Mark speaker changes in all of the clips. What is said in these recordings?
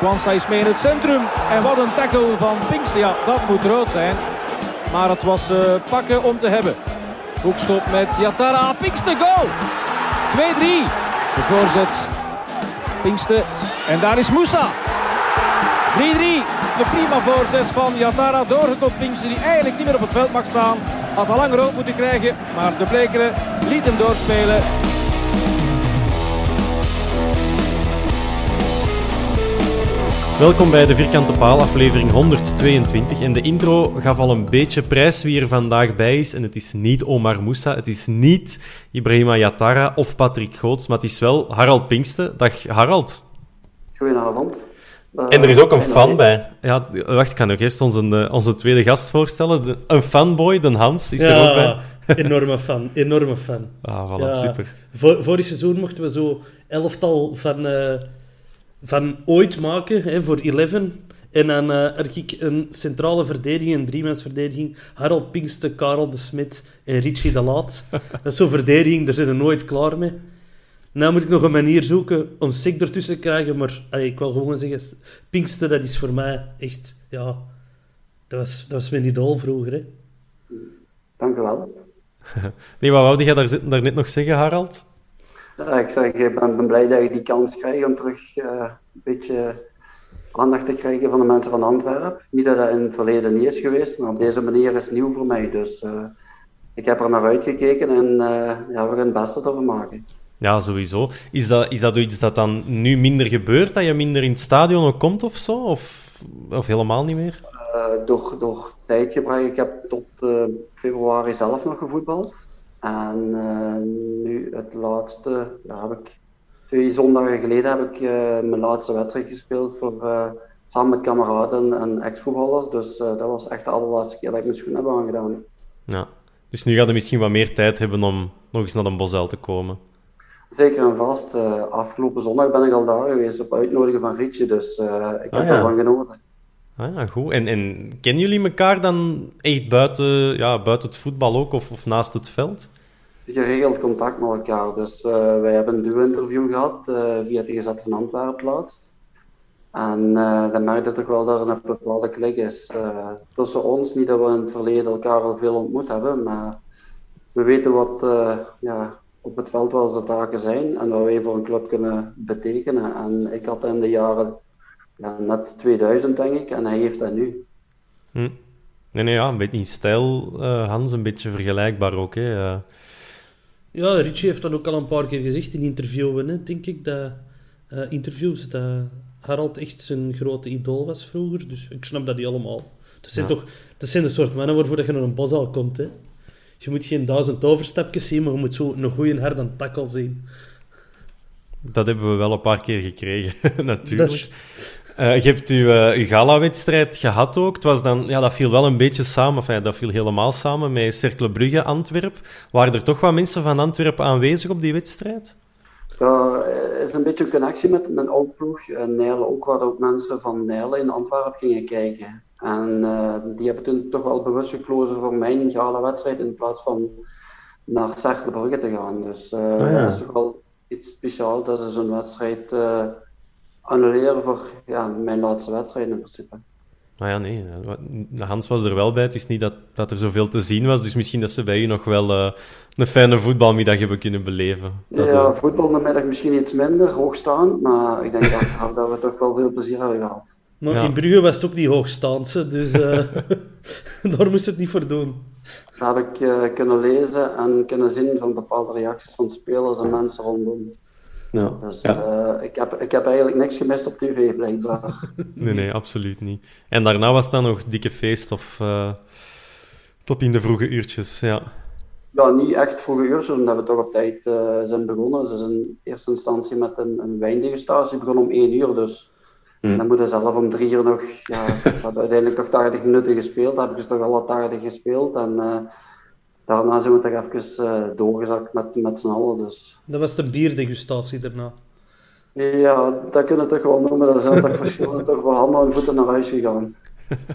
Speaker 1: Kwanza is mee in het centrum. En wat een tackle van Pinkster. Ja, dat moet rood zijn. Maar het was uh, pakken om te hebben. Hoekschop met Yatara. Pinkster goal! 2-3. De voorzet. Pinkster. En daar is Moussa. 3-3. De prima voorzet van Yatara. Doorgekopt Pinkster die eigenlijk niet meer op het veld mag staan. Had al lang rood moeten krijgen. Maar de Blekeren liet hem doorspelen.
Speaker 2: Welkom bij de Vierkante Paal, aflevering 122. En de intro gaf al een beetje prijs wie er vandaag bij is. En het is niet Omar Moussa, het is niet Ibrahima Yatara of Patrick Goots, maar het is wel Harald Pinkste. Dag Harald.
Speaker 3: Goedenavond.
Speaker 2: Uh, en er is ook een fan bij. Ja, wacht, ik ga nog eerst onze, onze tweede gast voorstellen. De, een fanboy, de Hans, is
Speaker 4: ja,
Speaker 2: er ook bij.
Speaker 4: enorme fan, enorme fan.
Speaker 2: Ah, voilà, ja, super.
Speaker 4: Vor, vorig seizoen mochten we zo elftal van... Uh, van ooit maken hè, voor Eleven. En dan uh, had ik een centrale verdediging, een driemansverdediging. Harold Pinkste, Karel de Smit en Richie de Laat. dat is zo'n verdediging, daar zijn we nooit klaar mee. Nou moet ik nog een manier zoeken om Sik ertussen te krijgen, maar allee, ik wil gewoon zeggen, Pinkste, dat is voor mij echt, ja, dat was, dat was mijn idool vroeger. Hè.
Speaker 3: Dank u wel.
Speaker 2: nee, wat wou jij daar, daar net nog zeggen, Harald?
Speaker 3: Ja, ik zeg, ik ben, ben, blij dat je die kans krijgt om terug uh, een beetje aandacht te krijgen van de mensen van Antwerpen. Niet dat dat in het verleden niet is geweest, maar op deze manier is het nieuw voor mij. Dus uh, ik heb er naar uitgekeken en uh, ja, we gaan het beste ervan maken.
Speaker 2: Ja, sowieso. Is dat, is dat iets dat dan nu minder gebeurt, dat je minder in het stadion ook komt of zo? Of, of helemaal niet meer?
Speaker 3: door, door tijdgebrek, ik heb tot februari zelf nog gevoetbald. En uh, nu het laatste, ja, heb ik, twee zondagen geleden heb ik uh, mijn laatste wedstrijd gespeeld voor, uh, samen met kameraden en ex-voetballers. Dus dat was echt de allerlaatste keer dat ik mijn schoenen heb aangedaan.
Speaker 2: Ja, dus nu gaat je misschien wat meer tijd hebben om nog eens naar de Bosel te komen.
Speaker 3: Zeker en vast. afgelopen zondag ben ik al daar geweest op uitnodigen van Rietje, dus ik heb ah, ja. ervan genoten.
Speaker 2: Ah ja, goed. En, en kennen jullie elkaar dan echt buiten, ja, buiten het voetbal ook of, of naast het veld?
Speaker 3: Geregeld contact met elkaar. Dus uh, wij hebben een duo-interview gehad uh, via de Gezet van Antwerpen laatst. En uh, dan merk je toch wel dat er een bepaalde klik is tussen ons. Niet dat we in het verleden elkaar al veel ontmoet hebben, maar we weten wat ja, op het veld wel de taken zijn en wat wij voor een club kunnen betekenen. En ik had in de jaren ja, net 2000, denk ik, en hij heeft dat nu.
Speaker 2: Hm. Nee, nee, ja, een beetje in stijl, uh, Hans, een beetje vergelijkbaar ook. Hè. Uh...
Speaker 4: Ja, Richie heeft dat ook al een paar keer gezegd in interviewen, hè, denk ik, dat uh, interviews, dat Harald echt zijn grote idool was vroeger. Dus ik snap dat niet allemaal. Dat zijn, ja. toch, dat zijn de soort mannen waarvoor je naar een bos al komt. Hè. Je moet geen duizend overstapjes zien, maar je moet zo een goede harde takkel zien.
Speaker 2: Dat hebben we wel een paar keer gekregen, natuurlijk. Uh, je hebt uw, uh, uw gala-wedstrijd gehad ook. Het was dan, ja, dat viel wel een beetje samen, enfin, dat viel helemaal samen met Cercle Brugge Antwerp. Waren er toch wat mensen van Antwerpen aanwezig op die wedstrijd?
Speaker 3: Ja, er is een beetje een connectie met mijn oud ploeg. Nijlen ook, waar ook mensen van Nijlen in Antwerpen gingen kijken. En die hebben toen toch wel bewust gekozen voor mijn gala-wedstrijd in plaats van naar Cercle Brugge te gaan. Dus oh, ja. dat is toch wel iets speciaals dat ze zo'n wedstrijd annuleren voor ja, mijn laatste wedstrijd in principe.
Speaker 2: Nou ja, nee. Hans was er wel bij. Het is niet dat, dat er zoveel te zien was. Dus misschien dat ze bij u nog wel uh, een fijne voetbalmiddag hebben kunnen beleven.
Speaker 3: Dat, ja, uh... voetbalmiddag misschien iets minder hoogstaand. Maar ik denk dat, dat we toch wel veel plezier hebben gehad.
Speaker 4: Maar in Brugge was het ook niet hoogstaand, dus uh, daar moest het niet voor doen.
Speaker 3: Dat heb ik kunnen lezen en kunnen zien van bepaalde reacties van spelers en mensen rondom. Ja. Dus ja. Uh, ik, heb, ik heb eigenlijk niks gemist op tv, blijkbaar.
Speaker 2: nee, nee, absoluut niet. En daarna was het dan nog dikke feest of uh, tot in de vroege uurtjes, ja.
Speaker 3: Ja, niet echt vroege uurtjes, omdat we toch op tijd uh, zijn begonnen. Ze zijn in eerste instantie met een, een wijndegustatie begonnen om één uur, dus... Mm. Dan moeten zelf om drie uur nog... Ja, we hebben uiteindelijk toch 80 minuten gespeeld, dat heb ik dus toch wel wat 80 gespeeld. En daarna zijn we toch even uh, doorgezakt met, met z'n allen. Dus.
Speaker 4: Dat was de bierdegustatie daarna?
Speaker 3: Ja, dat kunnen we toch wel noemen. Dat zijn toch verschillende toch wel handen en voeten naar huis gegaan.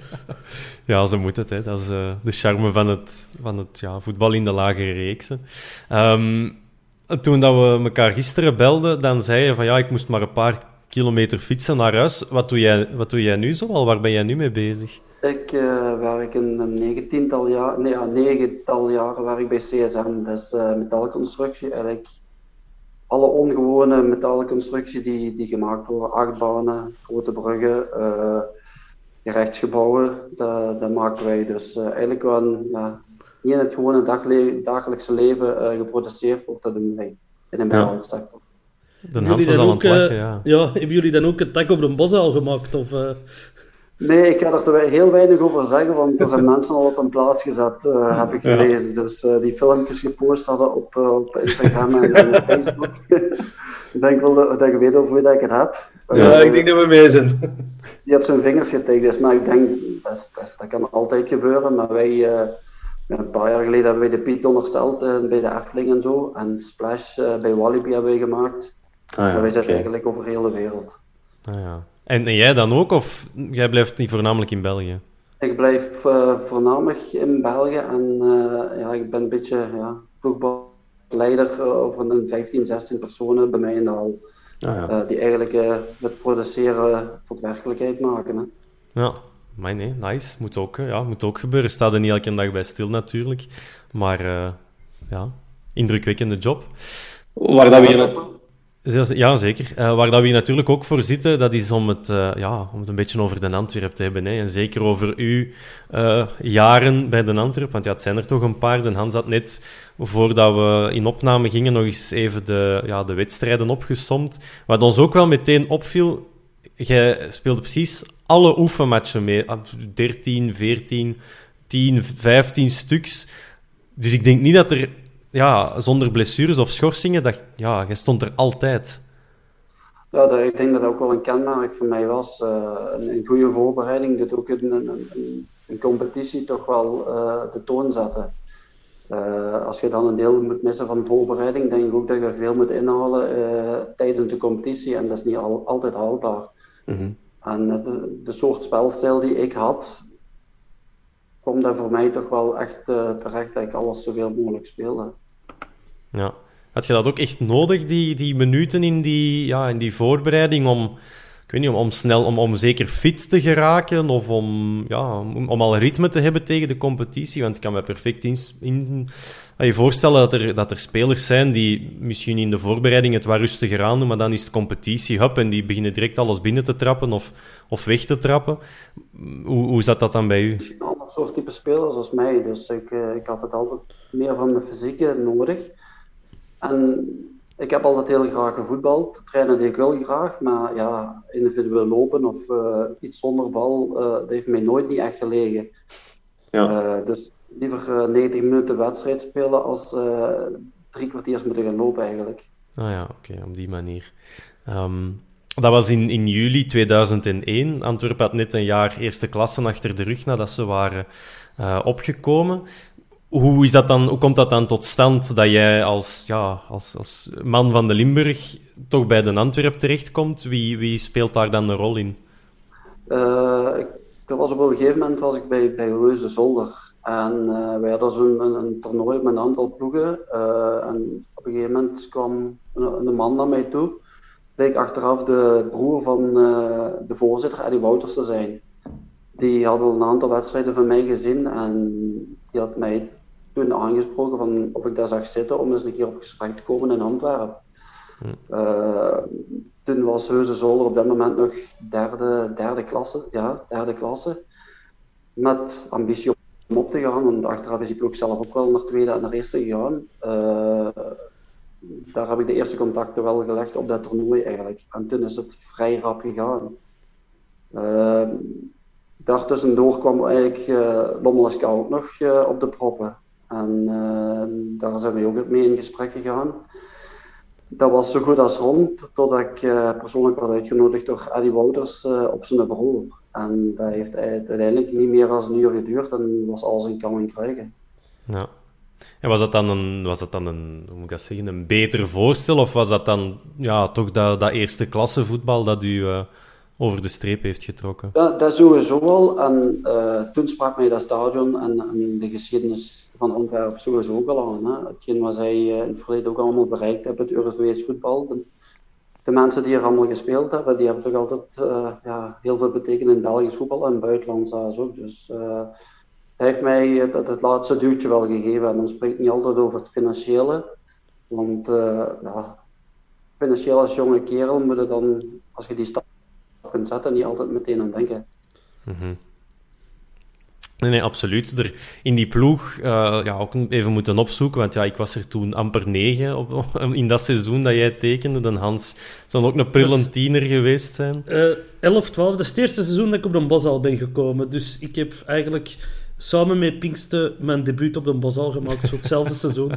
Speaker 2: ja, zo moet het. Hè. Dat is uh, de charme van het, van het ja, voetbal in de lagere reeksen. Um, toen dat we elkaar gisteren belden, dan zei je van ja, ik moest maar een paar kilometer fietsen naar huis. Wat doe jij, wat doe jij nu zoal? Waar ben jij nu mee bezig?
Speaker 3: Ik uh, werk een negentiental jaar, nee, ja, negental jaren werk bij CSM, dus uh, metaalconstructie. Eigenlijk alle ongewone metaalconstructie die, die gemaakt worden, achtbanen, grote bruggen, uh, gerechtsgebouwen, dat, dat maken wij. Dus eigenlijk wel ja, niet in het gewone dagelijkse leven geproduceerd wordt, dat doen wij in de metaalsector.
Speaker 2: De Hans was al aan het lachen, ja.
Speaker 4: ja. Hebben jullie dan ook het dak op de bos al gemaakt? Of,
Speaker 3: Nee, ik ga er heel weinig over zeggen, want er zijn mensen al op een plaats gezet, uh, heb ik gelezen. Dus uh, die filmpjes gepost hadden op, uh, op Instagram en, en Facebook. ik denk wel dat, dat je weet over wie dat ik het heb.
Speaker 5: Ja, ik denk dat we mee zijn.
Speaker 3: Die hebt zijn vingers getikt, dus, maar ik denk, dat, dat, dat kan altijd gebeuren. Maar wij, een paar jaar geleden hebben wij de Piet ondersteld bij de Efteling en zo. En Splash bij Walibi hebben wij gemaakt. Ah, ja, wij zitten eigenlijk over heel de wereld.
Speaker 2: Ah, ja. En, en, jij dan ook, of jij blijft niet voornamelijk in België?
Speaker 3: Ik blijf uh, voornamelijk in België en uh, ja, ik ben een beetje ja, ploegleider uh, van een 15, 16 personen bij mij in de hal. Ah, ja. die eigenlijk het produceren tot werkelijkheid maken. Hè.
Speaker 2: Ja, maar nee, nice. Moet ook, ja, moet ook gebeuren. Staat er niet elke dag bij stil natuurlijk. Maar ja, indrukwekkende job.
Speaker 5: Waar dat we in
Speaker 2: ja, zeker. Uh, waar dat we natuurlijk ook voor zitten, dat is om het, uh, ja, om het een beetje over de Antwerp te hebben. En zeker over uw uh, jaren bij de Antwerp. Want ja, het zijn er toch een paar. De Hans had net, voordat we in opname gingen, nog eens even de, ja, de wedstrijden opgesomd. Wat ons ook wel meteen opviel, jij speelde precies alle oefenmatchen mee. 13, 14, 10, 15 stuks. Dus ik denk niet dat er ja, zonder blessures of schorsingen, dat, ja, je stond er altijd.
Speaker 3: Ja, dat, ik denk dat dat ook wel een kenmerk voor mij was. Uh, een, een, goede voorbereiding doet ook een, een, een competitie toch wel uh, de toon zetten. Uh, als je dan een deel moet missen van de voorbereiding, denk ik ook dat je veel moet inhalen tijdens de competitie en dat is niet al, altijd haalbaar. Mm -hmm. En de, de, soort spelstijl die ik had, kwam daar voor mij toch wel echt terecht dat ik alles zoveel mogelijk speelde.
Speaker 2: Ja. Had je dat ook echt nodig, die, die minuten in die, ja, in die voorbereiding, om, ik weet niet, om, om snel, om, om zeker fit te geraken of om, ja, om, om al ritme te hebben tegen de competitie? Want ik kan me perfect in, in, je voorstellen dat er, dat er spelers zijn die misschien in de voorbereiding het wat rustiger aan doen, maar dan is het competitie, hup, en die beginnen direct alles binnen te trappen of, of weg te trappen. Hoe, hoe zat dat dan bij u?
Speaker 3: Een soort type spelers als mij, dus ik, eh, ik had het altijd meer van mijn fysieke nodig. En ik heb altijd heel graag gevoetbald. Trainen deed ik wel graag, maar ja, individueel lopen of uh, iets zonder bal, uh, dat heeft mij nooit niet echt gelegen. Ja. Uh, dus liever 90 minuten wedstrijd spelen als drie kwartiers moeten gaan lopen eigenlijk.
Speaker 2: Ah ja, oké, okay, op die manier. Um, dat was in, in juli 2001. Antwerpen had net een jaar eerste klasse achter de rug nadat ze waren opgekomen hoe, is dat dan, hoe komt dat dan tot stand dat jij als, ja, als, als man van de Limburg toch bij de Antwerp terechtkomt? Wie, wie speelt daar dan een rol in?
Speaker 3: Uh, ik, was op een gegeven moment was ik bij, bij Reus de Zolder. En uh, wij hadden zo'n een, een, toernooi met een aantal ploegen. Uh, en op een gegeven moment kwam een, een man naar mij toe. Bleek achteraf de broer van de voorzitter, Eddie Wouters, te zijn. Die had al een aantal wedstrijden van mij gezien en die had mij toen aangesproken van of ik daar zag zitten om eens een keer op gesprek te komen in Antwerpen. Uh, toen was Heuze Zolder op dat moment nog derde, derde klasse, ja, derde klasse. Met ambitie om op te gaan, want achteraf is hij ook zelf ook wel naar tweede en naar eerste gegaan. Uh, daar heb ik de eerste contacten wel gelegd op dat toernooi eigenlijk. En toen is het vrij rap gegaan. Uh, daartussendoor kwam eigenlijk uh, Lommel Scout nog op de proppen. En daar zijn we ook mee in gesprek gegaan dat was zo goed als rond, totdat ik uh, persoonlijk werd uitgenodigd door Eddie Wouters uh, op zijn bureau. En dat heeft uiteindelijk niet meer dan een uur geduurd en was alles in kan en krijgen.
Speaker 2: Ja. En was dat dan een, was dat dan een, hoe moet ik dat zeggen, een beter voorstel? Of was dat dan ja, toch dat, dat eerste klasse voetbal dat u over de streep heeft getrokken?
Speaker 3: Ja, dat sowieso wel. En toen sprak mij dat stadion en, de geschiedenis van Antwerpen sowieso ook al aan. Hetgeen wat zij eh, in het verleden ook allemaal bereikt hebben, het Europees voetbal. De, mensen die er allemaal gespeeld hebben, die hebben toch altijd uh, ja, heel veel betekend in Belgisch voetbal en buitenlands ook. Dus het heeft mij het, het, laatste duwtje wel gegeven. En dan spreek ik niet altijd over het financiële. Want ja, financieel als jonge kerel moet je dan, als je die stap kunt zetten, niet altijd meteen aan denken.
Speaker 2: Mm -hmm. Nee, nee, absoluut. Er, in die ploeg uh, ja, ook even moeten opzoeken, want ja, ik was er toen amper negen op, in dat seizoen dat jij tekende. Dan Hans zou ook een prille tiener geweest zijn.
Speaker 4: Uh, 11, 12, dat is het eerste seizoen dat ik op de Bosal ben gekomen. Dus ik heb eigenlijk samen met Pinkste mijn debuut op de Bosal gemaakt, zo hetzelfde seizoen.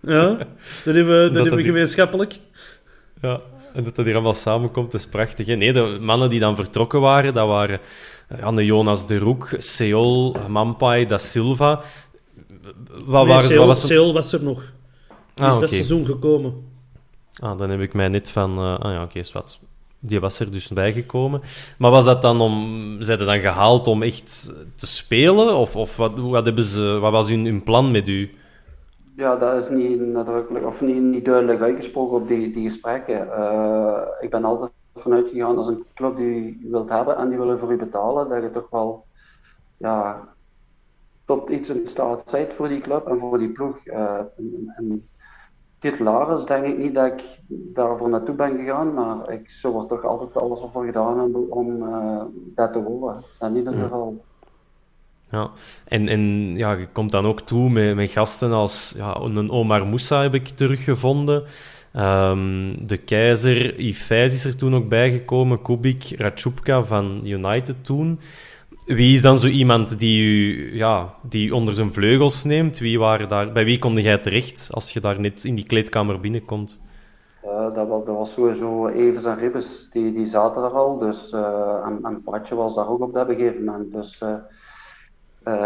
Speaker 4: Ja, dat hebben we, dat, dat hebben we gemeenschappelijk.
Speaker 2: Ja, en dat dat hier allemaal samenkomt, is prachtig. Hè? Nee, de mannen die dan vertrokken waren, dat waren Anne Jonas de Roek, Seol, Mampai, Da Silva.
Speaker 4: Wat, nee, Seol, was, Seol was er nog. Die ah, is dat seizoen gekomen.
Speaker 2: Ah, dan heb ik mij net van... Uh, ah ja, oké, okay, wat. Die was er dus bijgekomen. Maar was dat dan om... Zijn dan gehaald om echt te spelen? Of, of wat, wat, hebben ze, wat was hun, hun plan met u?
Speaker 3: Ja, dat is niet nadrukkelijk of niet, niet duidelijk uitgesproken op die, die gesprekken. Uh, ik ben altijd vanuit gegaan als een club die je wilt hebben en die willen voor je betalen, dat je toch wel ja, tot iets in staat bent voor die club en voor die ploeg. Uh, en, titularis denk ik niet dat ik daarvoor naartoe ben gegaan, maar ik zou er toch altijd alles voor gedaan hebben om uh, dat te horen. In ieder geval.
Speaker 2: Ja, en, en ja, je komt dan ook toe met, met gasten als ja, een Omar Moussa heb ik teruggevonden. Um, de keizer Ifeis is er toen ook bijgekomen, Kubik, Ratschupka van United toen. Wie is dan zo iemand die u, ja, die onder zijn vleugels neemt? Wie waren daar, bij wie kon jij terecht als je daar net in die kleedkamer binnenkomt?
Speaker 3: Uh, dat, was, dat was sowieso Evers en Ribbes, die, die zaten er al. Dus, uh, en, en Patje was daar ook op dat gegeven moment. Dus uh,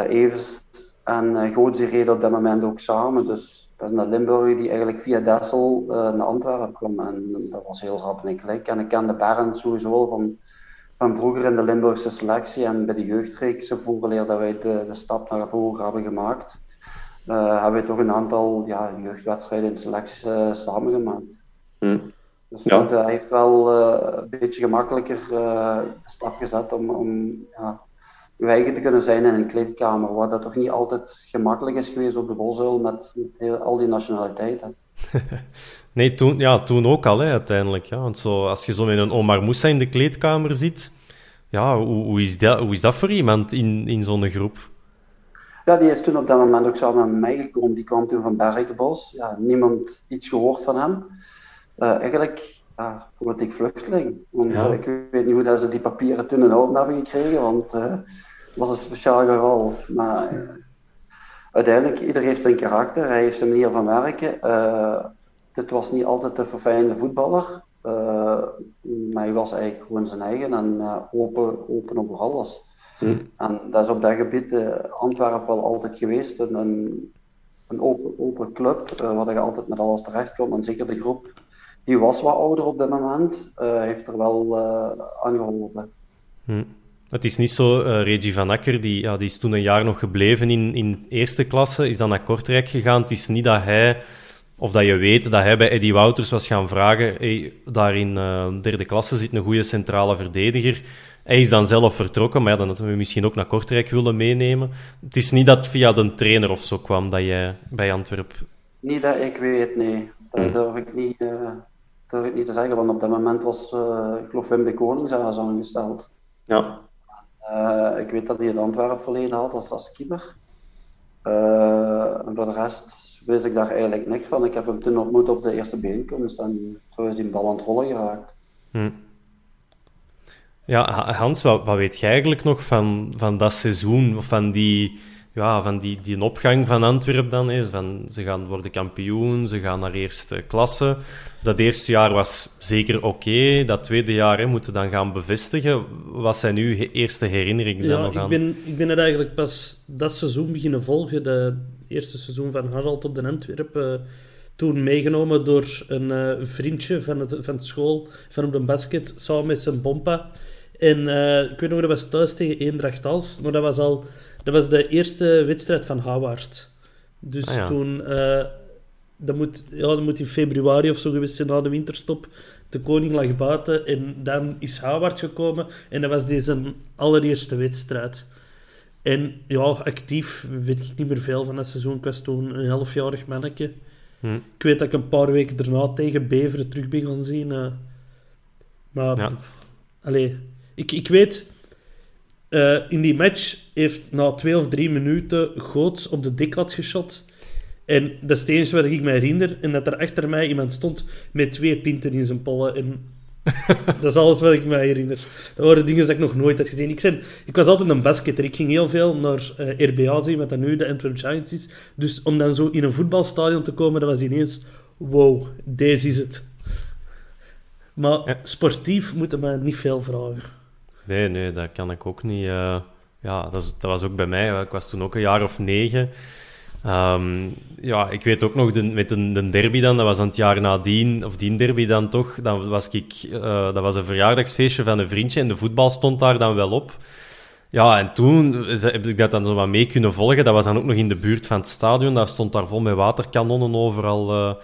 Speaker 3: Evers en uh, reden op dat moment ook samen. Dus dat is naar Limburg die eigenlijk via Dessel uh, naar Antwerpen kwam. En dat was heel rap en gelijk. En ik kende Berend sowieso van, van vroeger in de Limburgse selectie en bij de jeugdreekse voorleer dat wij de, de stap naar het hoger hebben gemaakt. Uh, hebben we toch een aantal ja, jeugdwedstrijden in selecties uh, samengemaakt. Hmm. Dus ja. dat heeft wel een beetje gemakkelijker de stap gezet om, om ja, eigen te kunnen zijn in een kleedkamer, wat dat toch niet altijd gemakkelijk is geweest op de Bosuil met, al die nationaliteiten.
Speaker 2: nee, toen, ja, toen ook al, hè, uiteindelijk. Ja. Want zo, als je zo met een Omar Moussa in de kleedkamer zit, ja, hoe, hoe, is, dat, hoe is dat voor iemand in, in zo'n groep?
Speaker 3: Ja, die is toen op dat moment ook samen met mij gekomen. Die kwam toen van Bergenbos. Ja, niemand iets gehoord van hem. Uh, eigenlijk ja, word ik vluchteling. Want, ja. uh, ik weet niet hoe dat ze die papieren toen in handen hebben gekregen, want uh, was een speciaal geval. Maar uh, uiteindelijk, ieder heeft zijn karakter, hij heeft zijn manier van werken. Uh, dit was niet altijd de verfijnde voetballer, uh, maar hij was eigenlijk gewoon zijn eigen en open, open over alles. Hm. En dat is op dat gebied Antwerpen wel altijd geweest. Een, een open, open club, waar je altijd met alles terecht komt. En zeker de groep, die was wat ouder op dit moment, heeft er wel aan geholpen.
Speaker 2: Hm. Het is niet zo, uh, Regi van Akker, die, ja, die is toen een jaar nog gebleven in, in eerste klasse, is dan naar Kortrijk gegaan. Het is niet dat hij Of dat je weet dat hij bij Eddie Wouters was gaan vragen, hey, daar in uh, derde klasse zit een goede centrale verdediger. Hij is dan zelf vertrokken, maar ja, dan hadden we misschien ook naar Kortrijk willen meenemen. Het is niet dat via de trainer of zo kwam dat jij bij Antwerp...
Speaker 3: Niet dat ik weet, nee. Dat hmm. durf, ik niet, uh, durf ik niet te zeggen, want op dat moment was, uh, ik geloof Wim de Koning zelfs aangesteld.
Speaker 5: Ja.
Speaker 3: Uh, ik weet dat hij het Antwerp verleden had als, als keeper. en voor de rest wist ik daar eigenlijk niks van. Ik heb hem toen ontmoet op de eerste bijeenkomst en zo is die bal aan het rollen geraakt.
Speaker 2: Hmm. Ja, Hans, wat, wat weet jij eigenlijk nog van, van dat seizoen? Van die, ja, van die, die opgang van Antwerpen dan? Hè? Van, ze gaan worden kampioen, ze gaan naar eerste klasse. Dat eerste jaar was zeker oké. Dat tweede jaar hè, moeten dan gaan bevestigen. Wat zijn uw eerste herinneringen
Speaker 4: ja,
Speaker 2: nog
Speaker 4: aan? Ik ben, ik ben het eigenlijk pas dat seizoen beginnen volgen. De eerste seizoen van Harald op de Antwerpen toen meegenomen door een uh, vriendje van, het, van het school, van op de basket, samen met zijn bompa. En uh, ik weet nog, dat was thuis tegen Eendracht Als, maar dat was al dat was de eerste wedstrijd van Howard. Dus ah, toen, uh, dat, moet, ja, dat moet in februari of zo geweest zijn na de winterstop. De koning lag buiten en dan is Howard gekomen en dat was deze allereerste wedstrijd. En ja, actief weet ik niet meer veel van dat seizoen. Ik was toen een halfjarig manneke. Hm. Ik weet dat ik een paar weken daarna tegen Beveren terug ben gaan zien. Uh, maar, ja. allee, ik, ik weet, uh, in die match heeft na twee of drie minuten Goots op de diklat geschot. En dat is het enige wat ik me herinner. En dat er achter mij iemand stond met twee pinten in zijn pollen. En dat is alles wat ik me herinner. Dat waren dingen die ik nog nooit had gezien. Ik, zijn, ik was altijd een basketter. Ik ging heel veel naar uh, eh, RBA zien, wat dat nu de Antwerp Giants is. Dus om dan zo in een voetbalstadion te komen, dat was ineens... Wow, deze is het. Maar sportief moeten we niet veel vragen.
Speaker 2: Nee, nee, dat kan ik ook niet. Uh, ja, dat, dat, was ook bij mij. Ik was toen ook een jaar of negen. Um, ja, ik weet ook nog de, met de, de, derby dan, dat was aan het jaar nadien, of die derby dan toch, dan was ik, uh, dat was een verjaardagsfeestje van een vriendje en de voetbal stond daar dan wel op. Ja, en toen heb ik dat dan zo wat mee kunnen volgen. Dat was dan ook nog in de buurt van het stadion. Daar stond daar vol met waterkanonnen overal, uh,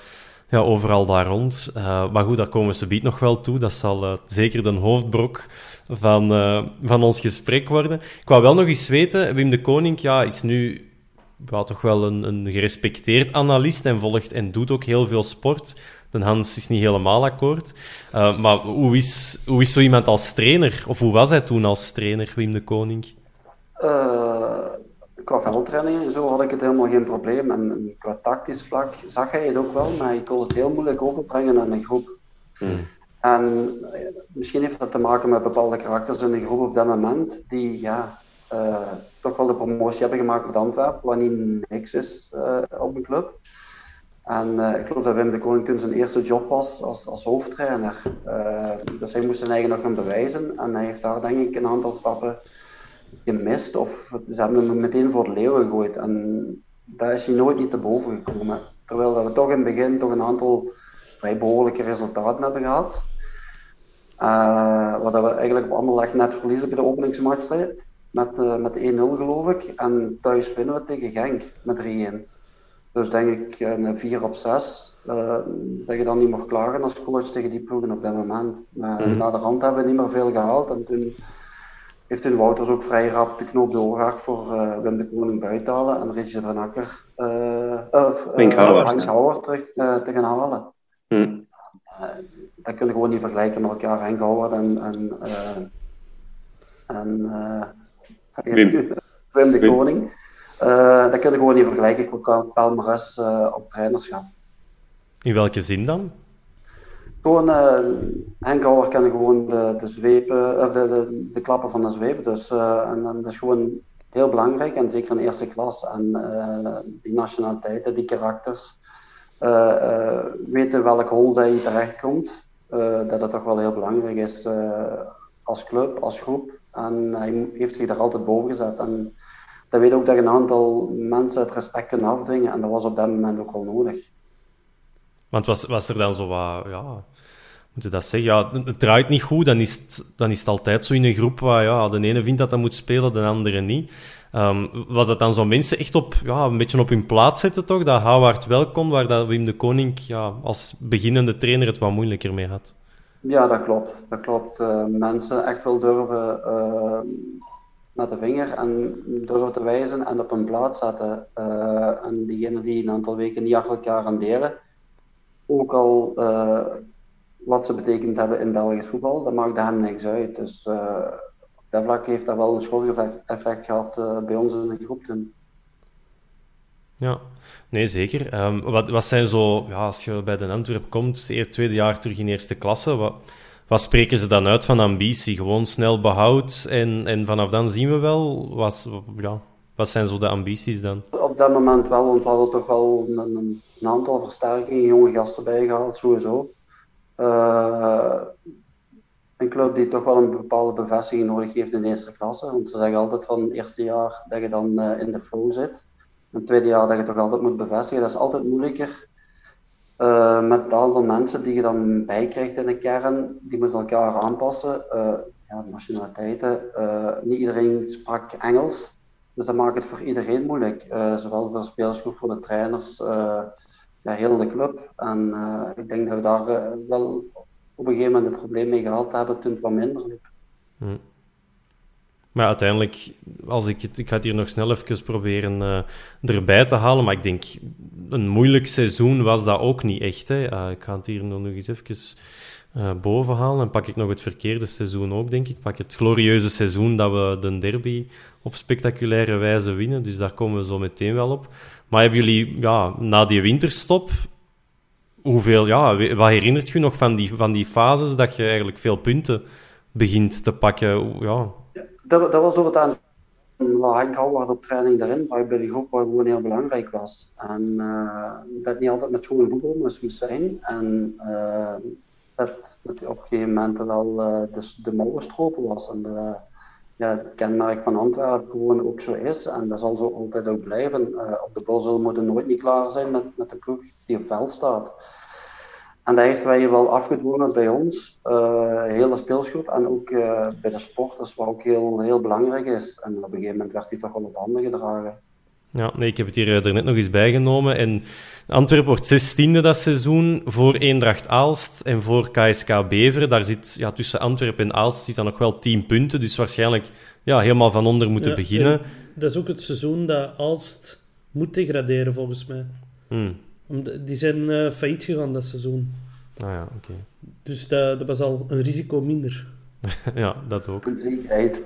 Speaker 2: ja, overal daar rond. Maar goed, daar komen ze biedt nog wel toe. Dat zal zeker de hoofdbrok van, uh, van ons gesprek worden. Ik wou wel nog eens weten, Wim de Koning ja, is nu ja, toch wel een, een gerespecteerd analist en volgt en doet ook heel veel sport. De Hans is niet helemaal akkoord. Uh, maar hoe is, hoe is zo iemand als trainer? Of hoe was hij toen als trainer, Wim de Koning?
Speaker 3: Uh, qua veldtraining en zo had ik het helemaal geen probleem. En, qua tactisch vlak zag hij het ook wel, maar ik kon het heel moeilijk overbrengen aan een groep. Hmm. En eh, misschien heeft dat te maken met bepaalde karakters in de groep op dat moment, die ja, uh, toch wel de promotie hebben gemaakt met Antwerpen, wat niet niks is uh, op een club. En ik geloof dat Wim de Koning toen zijn eerste job was als, als hoofdtrainer. dus hij moest zijn eigen nog gaan bewijzen en hij heeft daar denk ik een aantal stappen gemist of ze hebben hem meteen voor de leeuw gegooid. En daar is hij nooit niet te boven gekomen. Terwijl dat we toch in het begin toch een aantal vrij behoorlijke resultaten hebben gehad. Uh, wat we eigenlijk op Anderlecht net verliezen bij de openingsmatch met, uh, met 1-0 geloof ik. En thuis winnen we tegen Genk met 3-1. Dus denk ik een 4 op 6. Uh, dat je dan niet mag klagen als coach tegen die ploegen op dat moment. Maar mm. na de rand hebben we niet meer veel gehaald. En toen heeft toen Wouters ook vrij rap de knoop doorgehakt voor uh, Wim de Koning buiten halen en Richard van Akker uh, Hank Howard terug te gaan halen. Mm dat kun je gewoon niet vergelijken met elkaar. Henk Howard en, en, uh, en uh, Wim. Wim de Koning. Uh, dat kun je gewoon niet vergelijken qua palmares uh, op trainerschap.
Speaker 2: In welke zin dan?
Speaker 3: Gewoon, uh, Henk kan gewoon de, de, zwepen, de, de, de klappen van de zweep. Dus, en, en dat is gewoon heel belangrijk. En zeker in eerste klas. En die nationaliteiten, die karakters. weten welk hol dat je terechtkomt. Eh, dat het toch wel heel belangrijk is eh, als club, als groep. En hij heeft zich daar altijd boven gezet. En dat weet ook dat een aantal mensen het respect kunnen afdwingen. En dat was op dat moment ook wel nodig.
Speaker 2: Want was, was er dan zo wat, ja, moet je dat zeggen? Ja, het draait niet goed, dan is het, dan is altijd zo in een groep waar ja, de ene vindt dat dat moet spelen, de andere niet. Ehm, was dat dan zo mensen echt op, ja, een beetje op hun plaats zetten, toch? Dat Howard wel kon, waar dat Wim de Koning ja, als beginnende trainer het wat moeilijker mee had.
Speaker 3: Ja, dat klopt. Dat klopt. Uh, mensen echt wel durven uh, met de vinger en durven te wijzen en op hun plaats zetten. Uh, en diegenen die een aantal weken niet achter elkaar ook al wat ze betekend hebben in Belgisch voetbal, dat maakt hem niks uit. Dus dat vlak heeft dat wel een schooleffect effect gehad bij ons in de groep toen.
Speaker 2: Ja, nee, zeker. Um, wat, wat zijn zo, ja, als je bij de Antwerp komt, eerst tweede jaar terug in eerste klasse, wat, wat spreken ze dan uit van ambitie? Gewoon snel behoud en, en vanaf dan zien we wel. Wat, ja, wat zijn zo de ambities dan?
Speaker 3: Op dat moment wel, want we hadden toch wel een aantal versterkingen, jonge gasten bijgehaald, sowieso. Uh, een club die toch wel een bepaalde bevestiging nodig heeft in de eerste klasse. Want ze zeggen altijd van het eerste jaar dat je dan uh, in de flow zit het tweede jaar dat je toch altijd moet bevestigen. Dat is altijd moeilijker uh, met het aantal mensen die je dan bijkrijgt in de kern. Die moeten elkaar aanpassen. Uh, ja, de nationaliteiten. Niet iedereen sprak Engels. Dus dat maakt het voor iedereen moeilijk. zowel voor de spelersgroep, voor de trainers, ja, heel de club. En ik denk dat we daar wel op een gegeven moment een probleem mee gehad hebben toen het wat minder liep.
Speaker 2: Hm. Maar uiteindelijk, als ik, het, ik ga het hier nog snel even proberen uh, erbij te halen. Maar ik denk, een moeilijk seizoen was dat ook niet echt. Hè. Uh, ik ga het hier nog eens even uh, boven halen. En pak ik nog het verkeerde seizoen ook, denk ik. Pak het glorieuze seizoen dat we de derby op spectaculaire wijze winnen. Dus daar komen we zo meteen wel op. Maar hebben jullie, ja, na die winterstop, hoeveel, ja, wat herinnert je nog van die, van die fases dat je eigenlijk veel punten begint te pakken? Ja,
Speaker 3: dat, dat was door het aan Houwaard op training daarin, waar ik bij de groep waar gewoon heel belangrijk was. En uh, dat niet altijd met schoon voetbal moest zijn. En uh, dat, dat op een gegeven moment wel uh, de, de mouwen stropen was. En ja, het kenmerk van Antwerpen gewoon ook zo is. En dat zal zo altijd ook blijven. op de bos moeten nooit niet klaar zijn met, met de ploeg die op veld staat. En dat heeft wij wel afgedwongen bij ons, uh, hele speelsgroep en ook uh, bij de sporters, wat ook heel, heel belangrijk is. En op een gegeven moment werd hij toch wel op handen gedragen.
Speaker 2: Ja, nee, ik heb het hier eh, er net nog eens bijgenomen. En Antwerpen wordt zestiende dat seizoen voor Eendracht Aalst en voor KSK Beveren. Daar zit ja, tussen Antwerpen en Aalst zit dan nog wel tien punten, dus waarschijnlijk ja, helemaal van onder moeten ja, beginnen.
Speaker 4: Dat is ook het seizoen dat Aalst moet degraderen, volgens mij. Hmm. Die zijn uh, failliet gegaan dat seizoen.
Speaker 2: Ah ja, oké.
Speaker 4: Dus dat, dat, was al een risico minder.
Speaker 2: ja, dat ook.
Speaker 3: Een zekerheid.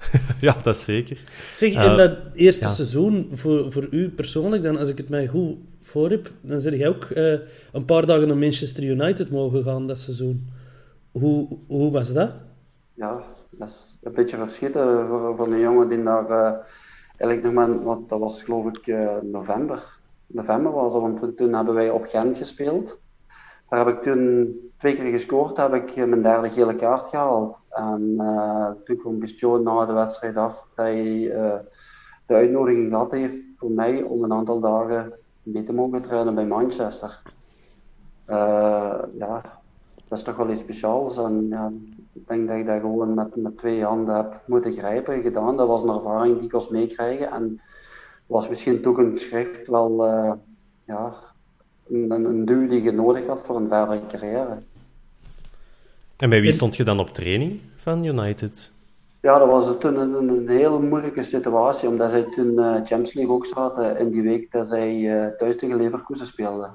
Speaker 2: ja, dat zeker.
Speaker 4: Zeg, in uh, dat eerste seizoen, voor, voor u persoonlijk, dan, als ik het mij goed voor heb, dan zeg jij ook uh, een paar dagen naar Manchester United mogen gaan dat seizoen. Hoe, hoe was dat?
Speaker 3: Ja, dat is een beetje verschieten voor, voor een jongen die daar uh, eigenlijk nog maar, want dat was geloof ik november november was dat, want toen hebben wij op Gent gespeeld. Daar heb ik toen twee keer gescoord, heb ik mijn derde gele kaart gehaald. En uh, toen kwam Christian na de wedstrijd af dat hij uh, de uitnodiging gehad heeft voor mij om een aantal dagen mee te mogen trainen bij Manchester. Ja, dat is toch wel iets speciaals. En ja, ik denk dat ik dat gewoon met, met twee handen heb moeten grijpen, gedaan. Dat was een ervaring die ik was meekrijgen. En was misschien toch een schrift wel ja, een, een duw die je nodig had voor een verdere carrière.
Speaker 2: En bij wie stond je dan op training van United?
Speaker 3: Ja, dat was toen een, een heel moeilijke situatie, omdat zij toen uh, Champions League ook zaten in die week dat zij uh, thuis tegen Leverkusen speelden.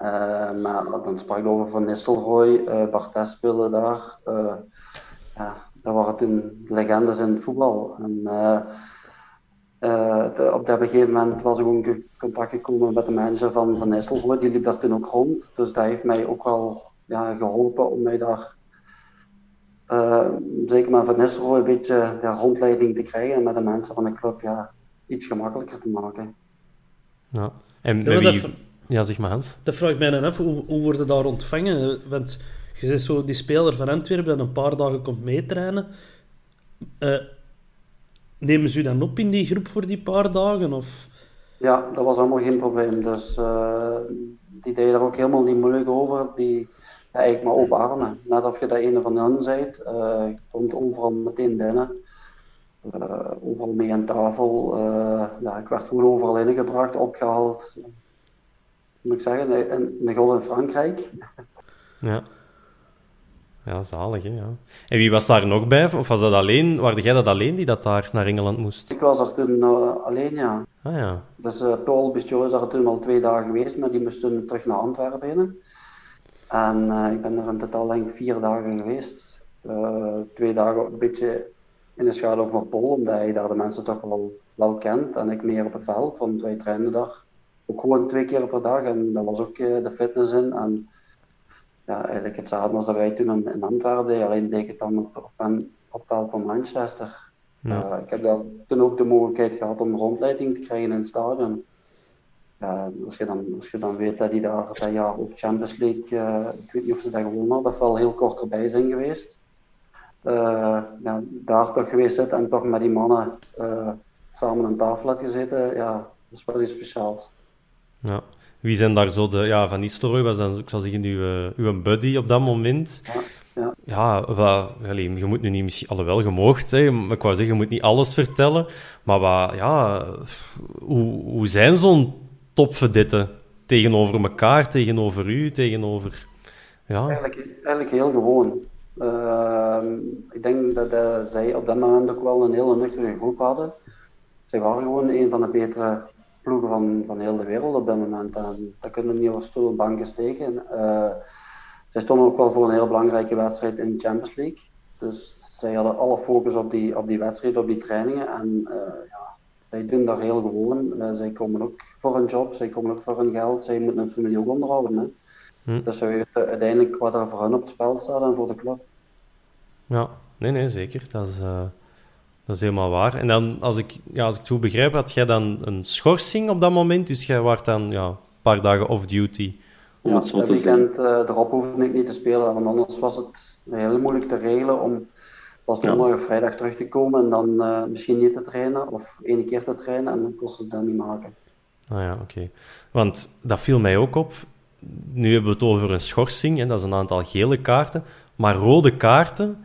Speaker 3: Uh, maar dan sprak ik over Van Nistelrooy, uh, Bartes speelde daar. ja, dat waren toen legendes in het voetbal. En, uh, op dat gegeven moment was ik ook in contact gekomen met de manager van Van Nistelrooy, die liep daar toen ook rond. Dus dat heeft mij ook wel ja, geholpen om mij daar, uh, zeker met Van Nistelrooy, een beetje ja, rondleiding te krijgen en met de mensen van de club ja, iets gemakkelijker te maken.
Speaker 2: Ja, en wie... Ja, zeg maar Hans.
Speaker 4: Dat vraag ik mij dan af, hoe, hoe worden daar ontvangen? Want je zegt zo, die speler van Antwerpen dat een paar dagen komt meetrainen. Uh, Nemen ze u dan op in die groep voor die paar dagen? Of?
Speaker 3: Ja, dat was allemaal geen probleem. Dus uh, die deden er ook helemaal niet moeilijk over. Die ja, eigenlijk maar open armen. Net of je dat een van hen bent. Uh, je komt overal meteen binnen. uh, overal mee aan tafel. Uh, ja, ik werd gewoon overal ingebracht, opgehaald. Moet ik zeggen, in, in, in Frankrijk.
Speaker 2: Ja. Ja, zalig, hè, ja. En wie was daar nog bij? Of was dat alleen, waarde jij dat alleen die dat daar naar Engeland moest?
Speaker 3: Ik was er toen uh, alleen, ja.
Speaker 2: Ah, ja.
Speaker 3: Dus uh, Paul Bistio is er toen al twee dagen geweest, maar die moest toen terug naar Antwerpen. En uh, ik ben er in totaal denk vier dagen geweest. twee dagen een beetje in de schaduw van Paul, omdat hij daar de mensen toch wel, wel kent. En ik meer op het veld, want wij trainen daar ook gewoon twee keer per dag. En dat was ook de fitness in. En, ja, eigenlijk hetzelfde als dat wij toen in, Antwerpen alleen deed ik het dan op, op, op veld van Manchester. Ja. Uh, ik heb daar toen ook de mogelijkheid gehad om rondleiding te krijgen in het stadion. Uh, als, je dan, als je dan weet dat die daar dat jaar ook Champions League, uh, ik weet niet of ze dat gewonnen hadden, of wel heel kort erbij zijn geweest. ja, daar toch geweest zit en toch met die mannen samen aan tafel had gezeten, ja, dat is wel iets speciaals.
Speaker 2: Ja. Wie zijn daar zo de... Ja, Van Nistelrooy was dan, ik zal zeggen, uw, eh, uw buddy op dat moment.
Speaker 3: Ja. Ja,
Speaker 2: ja wat, je moet nu niet misschien... Alhoewel, je moogt, hè, ik wou zeggen, je moet niet alles vertellen. Maar wat, ja, hoe, hoe zijn zo'n topvedetten tegenover elkaar, tegenover u, tegenover... Ja.
Speaker 3: Eigenlijk, eigenlijk heel gewoon. Uh, ik denk dat uh, zij op dat moment ook wel een hele nuchtere groep hadden. Zij waren gewoon een van de betere ploegen van, van heel de wereld op dat moment. En dat kunnen niet op stoel banken steken. Uh, zij stonden ook wel voor een heel belangrijke wedstrijd in de Champions League. Dus zij hadden alle focus op die, op die wedstrijd, op die trainingen. En uh, ja, zij doen daar heel gewoon. Uh, zij komen ook voor een job, zij komen ook voor hun geld. Zij moeten hun familie ook onderhouden. Hè. Hm. Dus ze weten uiteindelijk wat er voor hen op het spel staat en voor de club.
Speaker 2: Ja, nee, nee, zeker. Dat is, dat is helemaal waar. En dan, als ik, ja, als ik het goed begrijp, had jij dan een schorsing op dat moment. Dus jij was dan ja, een paar dagen off-duty.
Speaker 3: Ja, het weekend uh, erop hoefde ik niet te spelen. Want anders was het heel moeilijk te regelen om pas donderdag of vrijdag terug te komen. En dan uh, misschien niet te trainen. Of één keer te trainen. En dan kost het dan niet maken.
Speaker 2: Ah ja, oké. Want dat viel mij ook op. Nu hebben we het over een schorsing. En dat is een aantal gele kaarten. Maar rode kaarten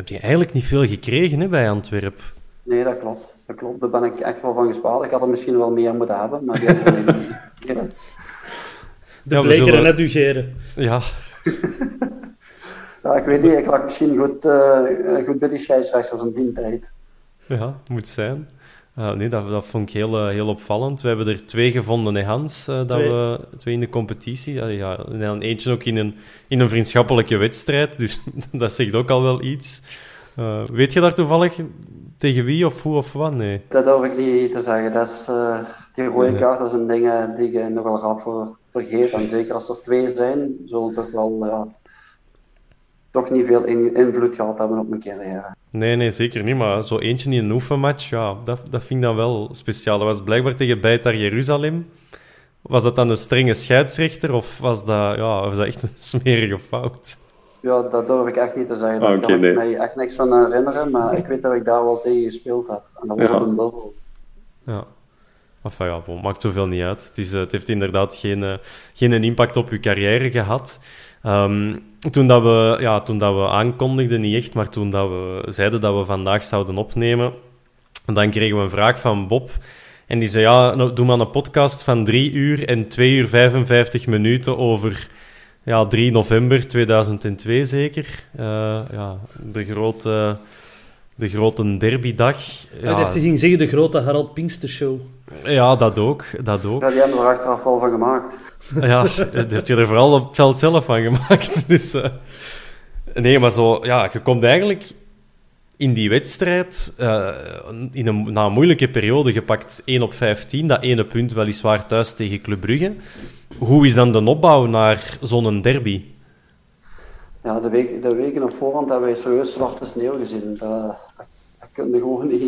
Speaker 2: heb je eigenlijk niet veel gekregen hè, bij Antwerpen.
Speaker 3: Nee, dat klopt. Dat klopt. Daar ben ik echt wel van gespaard. Ik had er misschien wel meer moeten hebben, maar die heb ik niet.
Speaker 4: De ja, bleker zullen... net ugeren.
Speaker 2: Ja.
Speaker 3: ja, ik weet niet. Ik lag misschien goed, uh, goed bij die scheidsrechters een die tijd.
Speaker 2: Ja, moet zijn. Uh, nee, dat, dat vond ik heel, uh, heel opvallend. We hebben er twee gevonden, hè, Hans. Uh, dat twee. We, twee in de competitie. Ja, ja, en eentje ook in een, in een vriendschappelijke wedstrijd. Dus dat zegt ook al wel iets. weet je daar toevallig tegen wie of hoe of wat? Nee.
Speaker 3: Dat hoef ik niet te zeggen. Dat is, die rode kaart dat zijn dingen die je nogal rap voor, vergeet. En zeker als er twee zijn, zullen toch wel ja, toch niet veel invloed gehad hebben op mijn carrière.
Speaker 2: Nee, nee, zeker niet. Maar zo eentje in een oefenmatch, ja, dat, dat vind ik dan wel speciaal. Dat was blijkbaar tegen Beitar Jeruzalem. Was dat dan een strenge scheidsrechter of was dat, ja, was dat echt een smerige fout?
Speaker 3: Ja, dat durf ik echt niet te zeggen. Daar kan ik me echt niks van herinneren, maar ik weet dat ik daar wel tegen gespeeld heb. En dat was ja. op een dubbel.
Speaker 2: Ja. Enfin ja, bon, maakt zoveel niet uit. Het, is, het heeft inderdaad geen, uh, geen impact op uw carrière gehad. Um, toen, dat we, ja, toen dat we aankondigden, niet echt, maar toen dat we zeiden dat we vandaag zouden opnemen, dan kregen we een vraag van Bob. En die zei, ja, nou, doe maar een podcast van 3 uur en 2 uur 55 minuten over ja, 3 november 2002 zeker. Uh, ja, de grote, de grote derbydag.
Speaker 4: Ja, ging zeggen de grote Harald Pinkster show.
Speaker 2: Ja, dat ook. Dat ook.
Speaker 3: Ja, die hebben er achteraf wel van gemaakt.
Speaker 2: Ja, dat heeft je er vooral op het veld zelf van gemaakt. Dus, uh, nee, maar zo, ja, je komt eigenlijk in die wedstrijd uh, in een, na een moeilijke periode gepakt 1 op 15. Dat ene punt weliswaar thuis tegen Club Brugge. Hoe is dan de opbouw naar zo'n derby?
Speaker 3: Ja, de, de weken op voorhand hebben wij serieus zwarte sneeuw gezien. Dat, dat je gewoon niet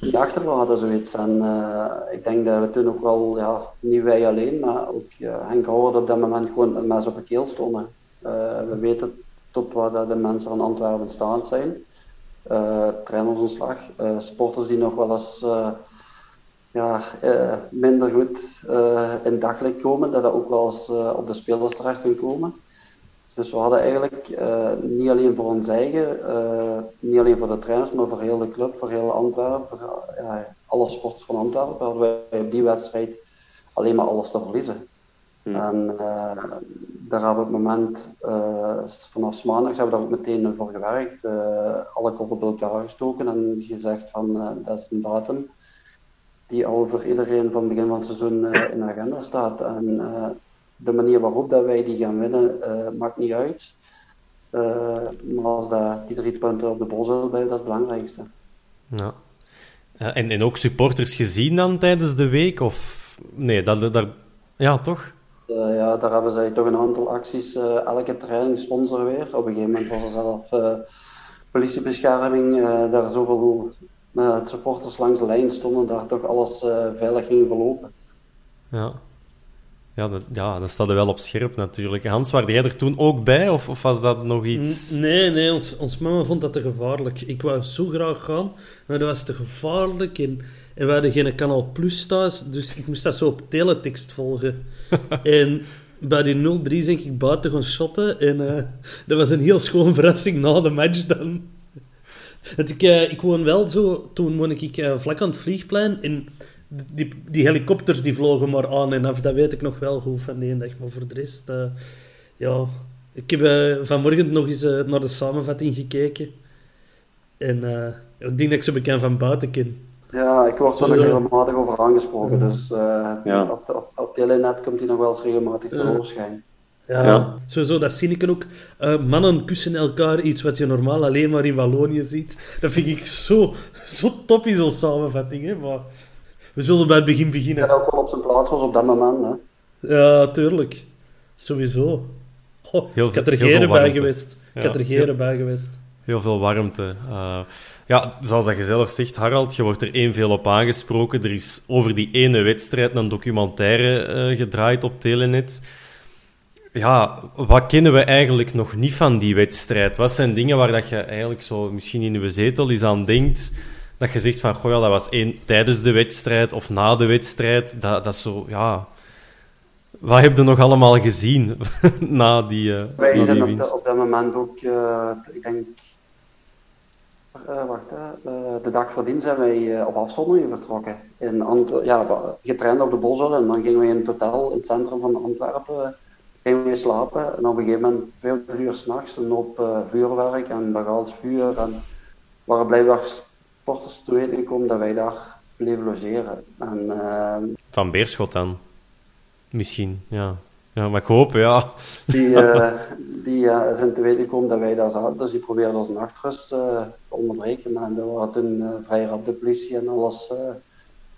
Speaker 3: niet achterlaten, zoiets. En uh, ik denk dat we toen ook wel, ja, niet wij alleen, maar ook uh, Henk Howard op dat moment gewoon met mes op de keel stonden. Uh, we weten tot waar de mensen van Antwerpen staan zijn. Uh, trainersontslag, sporters die nog wel eens ja, minder goed in daglicht komen, dat dat ook wel eens op de spelers terecht kan komen. Dus we hadden eigenlijk uh, niet alleen voor ons eigen, uh, niet alleen voor de trainers, maar voor heel de club, voor heel Antwerpen, voor alle sporters van Antwerpen, hadden wij op die wedstrijd alleen maar alles te verliezen. Hmm. En daar hebben we op het moment, vanaf maandag, hebben we daar ook meteen voor gewerkt, alle koppen bij elkaar gestoken en gezegd van dat is een datum die al voor iedereen van het begin van het seizoen in de agenda staat. En, de manier waarop dat wij die gaan winnen, uh, maakt niet uit. Uh, maar als dat, die drie punten op de bol zullen blijven, dat is het belangrijkste.
Speaker 2: Ja. Uh, en, en ook supporters gezien dan tijdens de week? Of nee, dat, dat, ja, toch?
Speaker 3: ja, daar hebben zij toch een aantal acties. elke training stond er weer. Op een gegeven moment was er zelf politiebescherming. daar zoveel supporters langs de lijn stonden, daar toch alles veilig ging verlopen.
Speaker 2: Ja. Ja, dat, ja, dat staat er wel op scherp natuurlijk. Hans, waar jij er toen ook bij? Of, of was dat nog iets...
Speaker 4: Nee, nee, ons, ons mama vond dat te gevaarlijk. Ik wou zo graag gaan, maar dat was te gevaarlijk. En, en we hadden geen Kanaal Plus thuis, dus ik moest dat zo op teletext volgen. en bij die 0-3 denk ik buiten gaan shotten. En uh, dat was een heel schoon verrassing na de match dan. Dat ik, uh, ik woon wel zo... Toen woon ik uh, vlak aan het vliegplein en die, die helikopters die vlogen maar aan en af, dat weet ik nog wel goed van die ene dag. Maar voor de rest, uh, ja... Ik heb uh, vanmorgen nog eens uh, naar de samenvatting gekeken. En ik denk dat ik ze bekend van buiten ken.
Speaker 3: Ja, ik word er nog regelmatig over aangesproken. Dus ja. op, op, op Telenet komt hij nog wel eens regelmatig te overschijn.
Speaker 4: Ja, ja, sowieso, dat zie ik ook. Uh, mannen kussen elkaar, iets wat je normaal alleen maar in Wallonië ziet. Dat vind ik zo, zo top in zo'n samenvatting. Hè? Maar we zullen bij het begin beginnen.
Speaker 3: Dat ook wel op zijn plaats was op dat moment. Hè?
Speaker 4: Ja, tuurlijk. Sowieso. Goh, heel ik had er geren bij geweest. Ik had er geren bij geweest.
Speaker 2: Heel veel warmte. Uh, ja, zoals dat je zelf zegt, Harald, je wordt er één veel op aangesproken. Er is over die ene wedstrijd een documentaire uh, gedraaid op Telenet. Ja, wat kennen we eigenlijk nog niet van die wedstrijd? Wat zijn dingen waar dat je eigenlijk zo misschien in je zetel eens aan denkt dat je zegt van, goh, ja, dat was één tijdens de wedstrijd of na de wedstrijd. Dat, dat is zo, ja... Wat heb je nog allemaal gezien na die uh,
Speaker 3: Wij
Speaker 2: na
Speaker 3: zijn
Speaker 2: die
Speaker 3: op, op, dat moment ook, uh, ik denk... Uh, wacht, de dag voordien zijn wij op afzondering vertrokken. In Ant ja, getraind op de Bosel en dan gingen we in het hotel in het centrum van Antwerpen gingen we slapen. En op een gegeven moment, twee of drie uur s'nachts, een op vuurwerk en bagals vuur. En waren blijkbaar sporters te weten gekomen dat wij daar bleven logeren. En, uh,
Speaker 2: Van Beerschot dan? Misschien, ja. Ja, maar ik hoop, ja.
Speaker 3: Die, uh, die uh, zijn te weten gekomen dat wij daar zaten, dus die probeerden onze nachtrust uh, te onderbreken. Maar dat waren toen vrij rap de politie en alles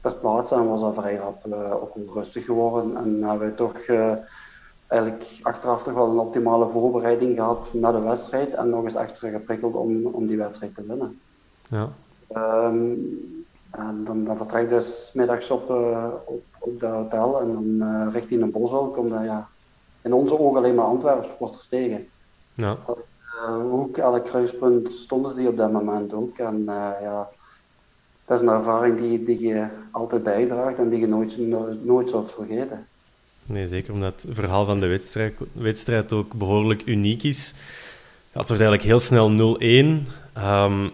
Speaker 3: ter plaatse en was dat vrij rap ook onrustig geworden. En hebben we toch eigenlijk achteraf toch wel een optimale voorbereiding gehad naar de wedstrijd en nog eens extra geprikkeld om, om die wedstrijd te winnen.
Speaker 2: Ja.
Speaker 3: Um, en dan, dan vertrek ik dus middags op, uh, op, op de hotel en dan uh, richting een boswel komt dan ja, in onze ogen alleen maar Antwerpen er tegen.
Speaker 2: Ja.
Speaker 3: Uh, ook elk kruispunt stonden die op dat moment ook. En ja, dat is een ervaring die, die je altijd bijdraagt en die je nooit, nooit zult vergeten.
Speaker 2: Nee, zeker omdat het verhaal van de wedstrijd, wedstrijd ook behoorlijk uniek is. Ja, het wordt eigenlijk heel snel 0-1. Um,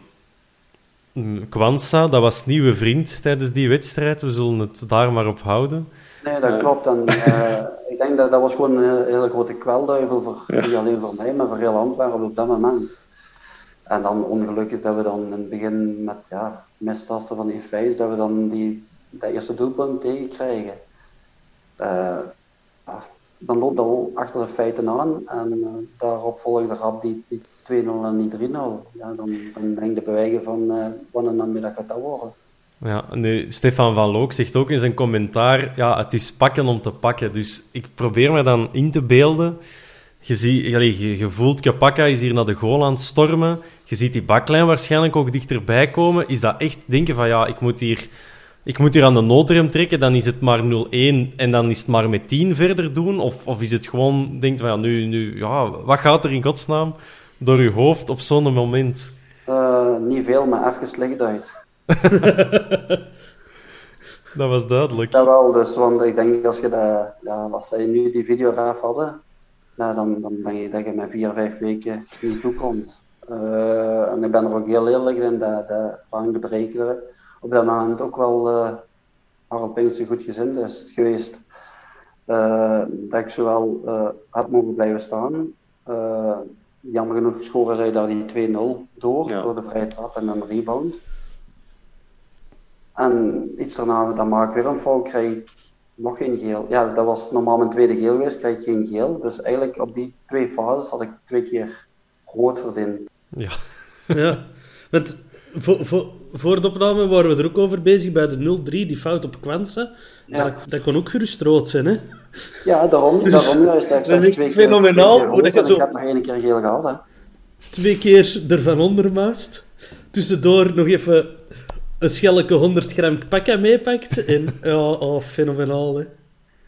Speaker 2: Kwanza, dat was nieuwe vriend tijdens die wedstrijd. We zullen het daar maar op houden.
Speaker 3: Nee, dat klopt. En, uh, ik denk dat dat was gewoon een hele grote kwelduivel, voor, niet alleen voor mij, maar voor heel Antwerpen op dat moment. En dan ongelukkig dat we dan in het begin met ja, mistasten van die feest, dat we dan die, dat eerste doelpunt tegenkrijgen. Uh, dan loopt dat al achter de feiten aan en uh, daarop volgde rap die, die 2-0 en niet 3-0. Ja, dan, dan denk je bij van uh, wat een namiddag gaat dat worden.
Speaker 2: Ja, nu, Stefan van Look zegt ook in zijn commentaar, ja, het is pakken om te pakken. Dus ik probeer me dan in te beelden. Je, zie, je, je voelt, is hier naar de goal aan het stormen. Je ziet die baklijn waarschijnlijk ook dichterbij komen. Is dat echt denken van, ja, ik moet hier ik moet hier aan de noodrem trekken, dan is het maar 0-1 en dan is het maar met 10 verder doen? Of, of is het gewoon, denkt van ja, nu, nu, ja, wat gaat er in godsnaam door uw hoofd op zo'n moment?
Speaker 3: Uh, niet veel, maar even slecht uit.
Speaker 2: dat was duidelijk.
Speaker 3: Dat wel, dus, want ik denk als je dat, ja, wat zij nu die video hadden, ja, dan, dan denk ik dat je met vier, vijf weken niet toekomt. Uh, en ik ben er ook heel eerlijk in dat, dat Frank de Breker op dat moment ook wel uh, Harold Pinkster goed gezind is geweest. Uh, dat ik zowel uh, had mogen blijven staan. Jammer genoeg scoren zij daar die 2-0 door, ja. door de vrije trap en een rebound. En iets daarna, dan maak ik weer een fout, krijg ik nog geen geel. Ja, dat was normaal mijn tweede geel geweest, krijg ik geen geel. Dus eigenlijk op die twee fases had ik twee keer rood verdiend.
Speaker 2: Ja.
Speaker 4: ja. Want voor, voor, voor de opname waren we er ook over bezig bij de 0-3, die fout op Quense. Ja. Dat, dat kon ook gerust rood zijn, hè?
Speaker 3: Ja, daarom, daarom juist. Ik zeg twee
Speaker 4: fenomenaal keer hoe
Speaker 3: dat zo... Ik heb nog één keer geel gehad, hè.
Speaker 4: Twee keer ervan ondermaast. Tussendoor nog even een schelleke 100 gram pakka meepakt. En ja, oh, fenomenaal, hè.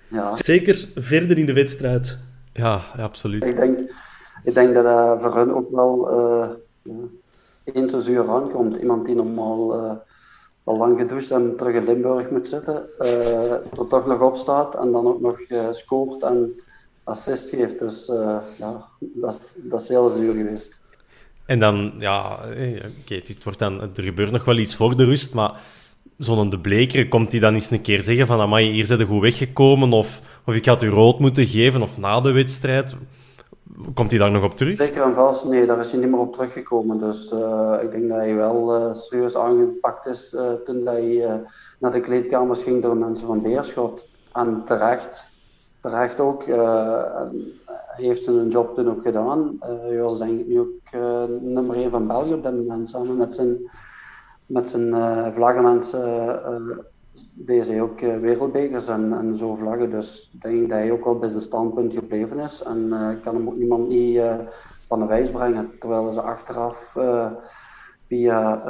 Speaker 3: Ja.
Speaker 4: Zeker verder in de wedstrijd.
Speaker 2: Ja, absoluut.
Speaker 3: Ik denk, ik denk dat dat voor hun ook wel... Uh, eens zo zuur aankomt. Iemand die normaal uh, al lang gedoucht en terug in Limburg moet zitten, uh, er toch nog op staat en dan ook nog uh, scoort en assist geeft. Dus ja, dat is, heel zuur geweest.
Speaker 2: En dan, ja, oké, wordt dan, er gebeurt nog wel iets voor de rust, maar zo'n de Bleker, komt hij dan eens een keer zeggen van, amai, hier zijn goed weggekomen, of, of ik had u rood moeten geven, of na de wedstrijd? Komt hij daar nog op terug?
Speaker 3: Zeker en vast, nee, daar is hij niet meer op teruggekomen. Dus uh, ik denk dat hij wel uh, serieus aangepakt is uh, toen hij naar de kleedkamers ging door mensen van Beerschot. En terecht, terecht ook. hij heeft zijn job toen ook gedaan. hij was denk ik nu ook nummer 1 van België op dat moment, samen met zijn, met zijn vlaggenmensen deze ook uh, wereldbekers en, en zo vlaggen. Dus ik denk dat hij ook wel bij zijn standpunt gebleven is. En uh, kan hem ook niemand niet uh, van de wijs brengen. Terwijl ze achteraf via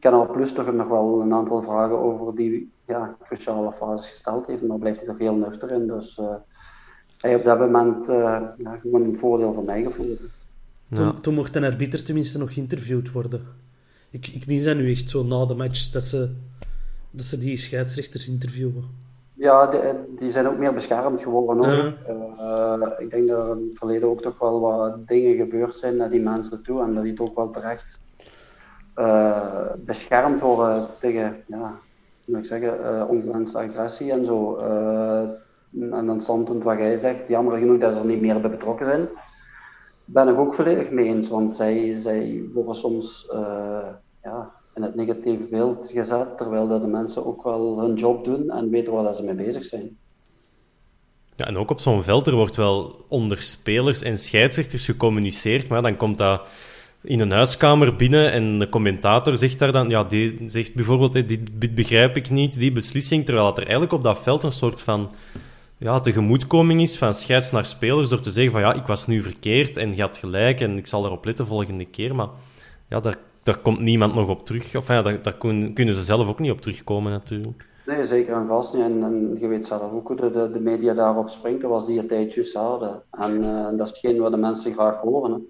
Speaker 3: Kanaal Plus toch nog wel een aantal vragen over die ja, cruciale fases gesteld heeft. En daar blijft hij toch heel nuchter in. Dus hij op dat moment ja, gewoon een voordeel van mij gevoeld.
Speaker 4: Toen, toen mocht een arbiter tenminste nog geïnterviewd worden. Ik, ik mis dat nu echt zo na de match, dat ze dat ze die scheidsrechters interviewen.
Speaker 3: Ja, die, die zijn ook meer beschermd geworden. Hoor. Uh, ik denk dat er in het verleden ook toch wel wat dingen gebeurd zijn naar die mensen toe en dat die toch wel terecht uh, beschermd worden tegen, ja, moet ik zeggen, uh, ongewenste agressie en zo. en dan standpunt wat jij zegt, jammer genoeg dat ze er niet meer bij betrokken zijn, ben ik ook volledig mee eens, want zij, zij worden soms in het negatieve beeld gezet, terwijl dat de mensen ook wel hun job doen en weten waar ze mee bezig zijn.
Speaker 2: Ja, en ook op zo'n veld, er wordt wel onder spelers en scheidsrechters gecommuniceerd, maar dan komt dat in een huiskamer binnen en de commentator zegt daar dan, ja, die zegt bijvoorbeeld, dit, begrijp ik niet, die beslissing, terwijl het er eigenlijk op dat veld een soort van ja, tegemoetkoming is van scheids naar spelers door te zeggen van ja, ik was nu verkeerd en had gelijk en ik zal erop letten volgende keer, maar ja, daar daar komt niemand nog op terug. Of ja, daar, daar kunnen ze zelf ook niet op terugkomen natuurlijk.
Speaker 3: Nee, zeker en vast niet. En, en je weet zelf ook hoe de, de, media daarop springt. Dat was die tijd juist hadden. En uh, dat is hetgeen wat de mensen graag horen.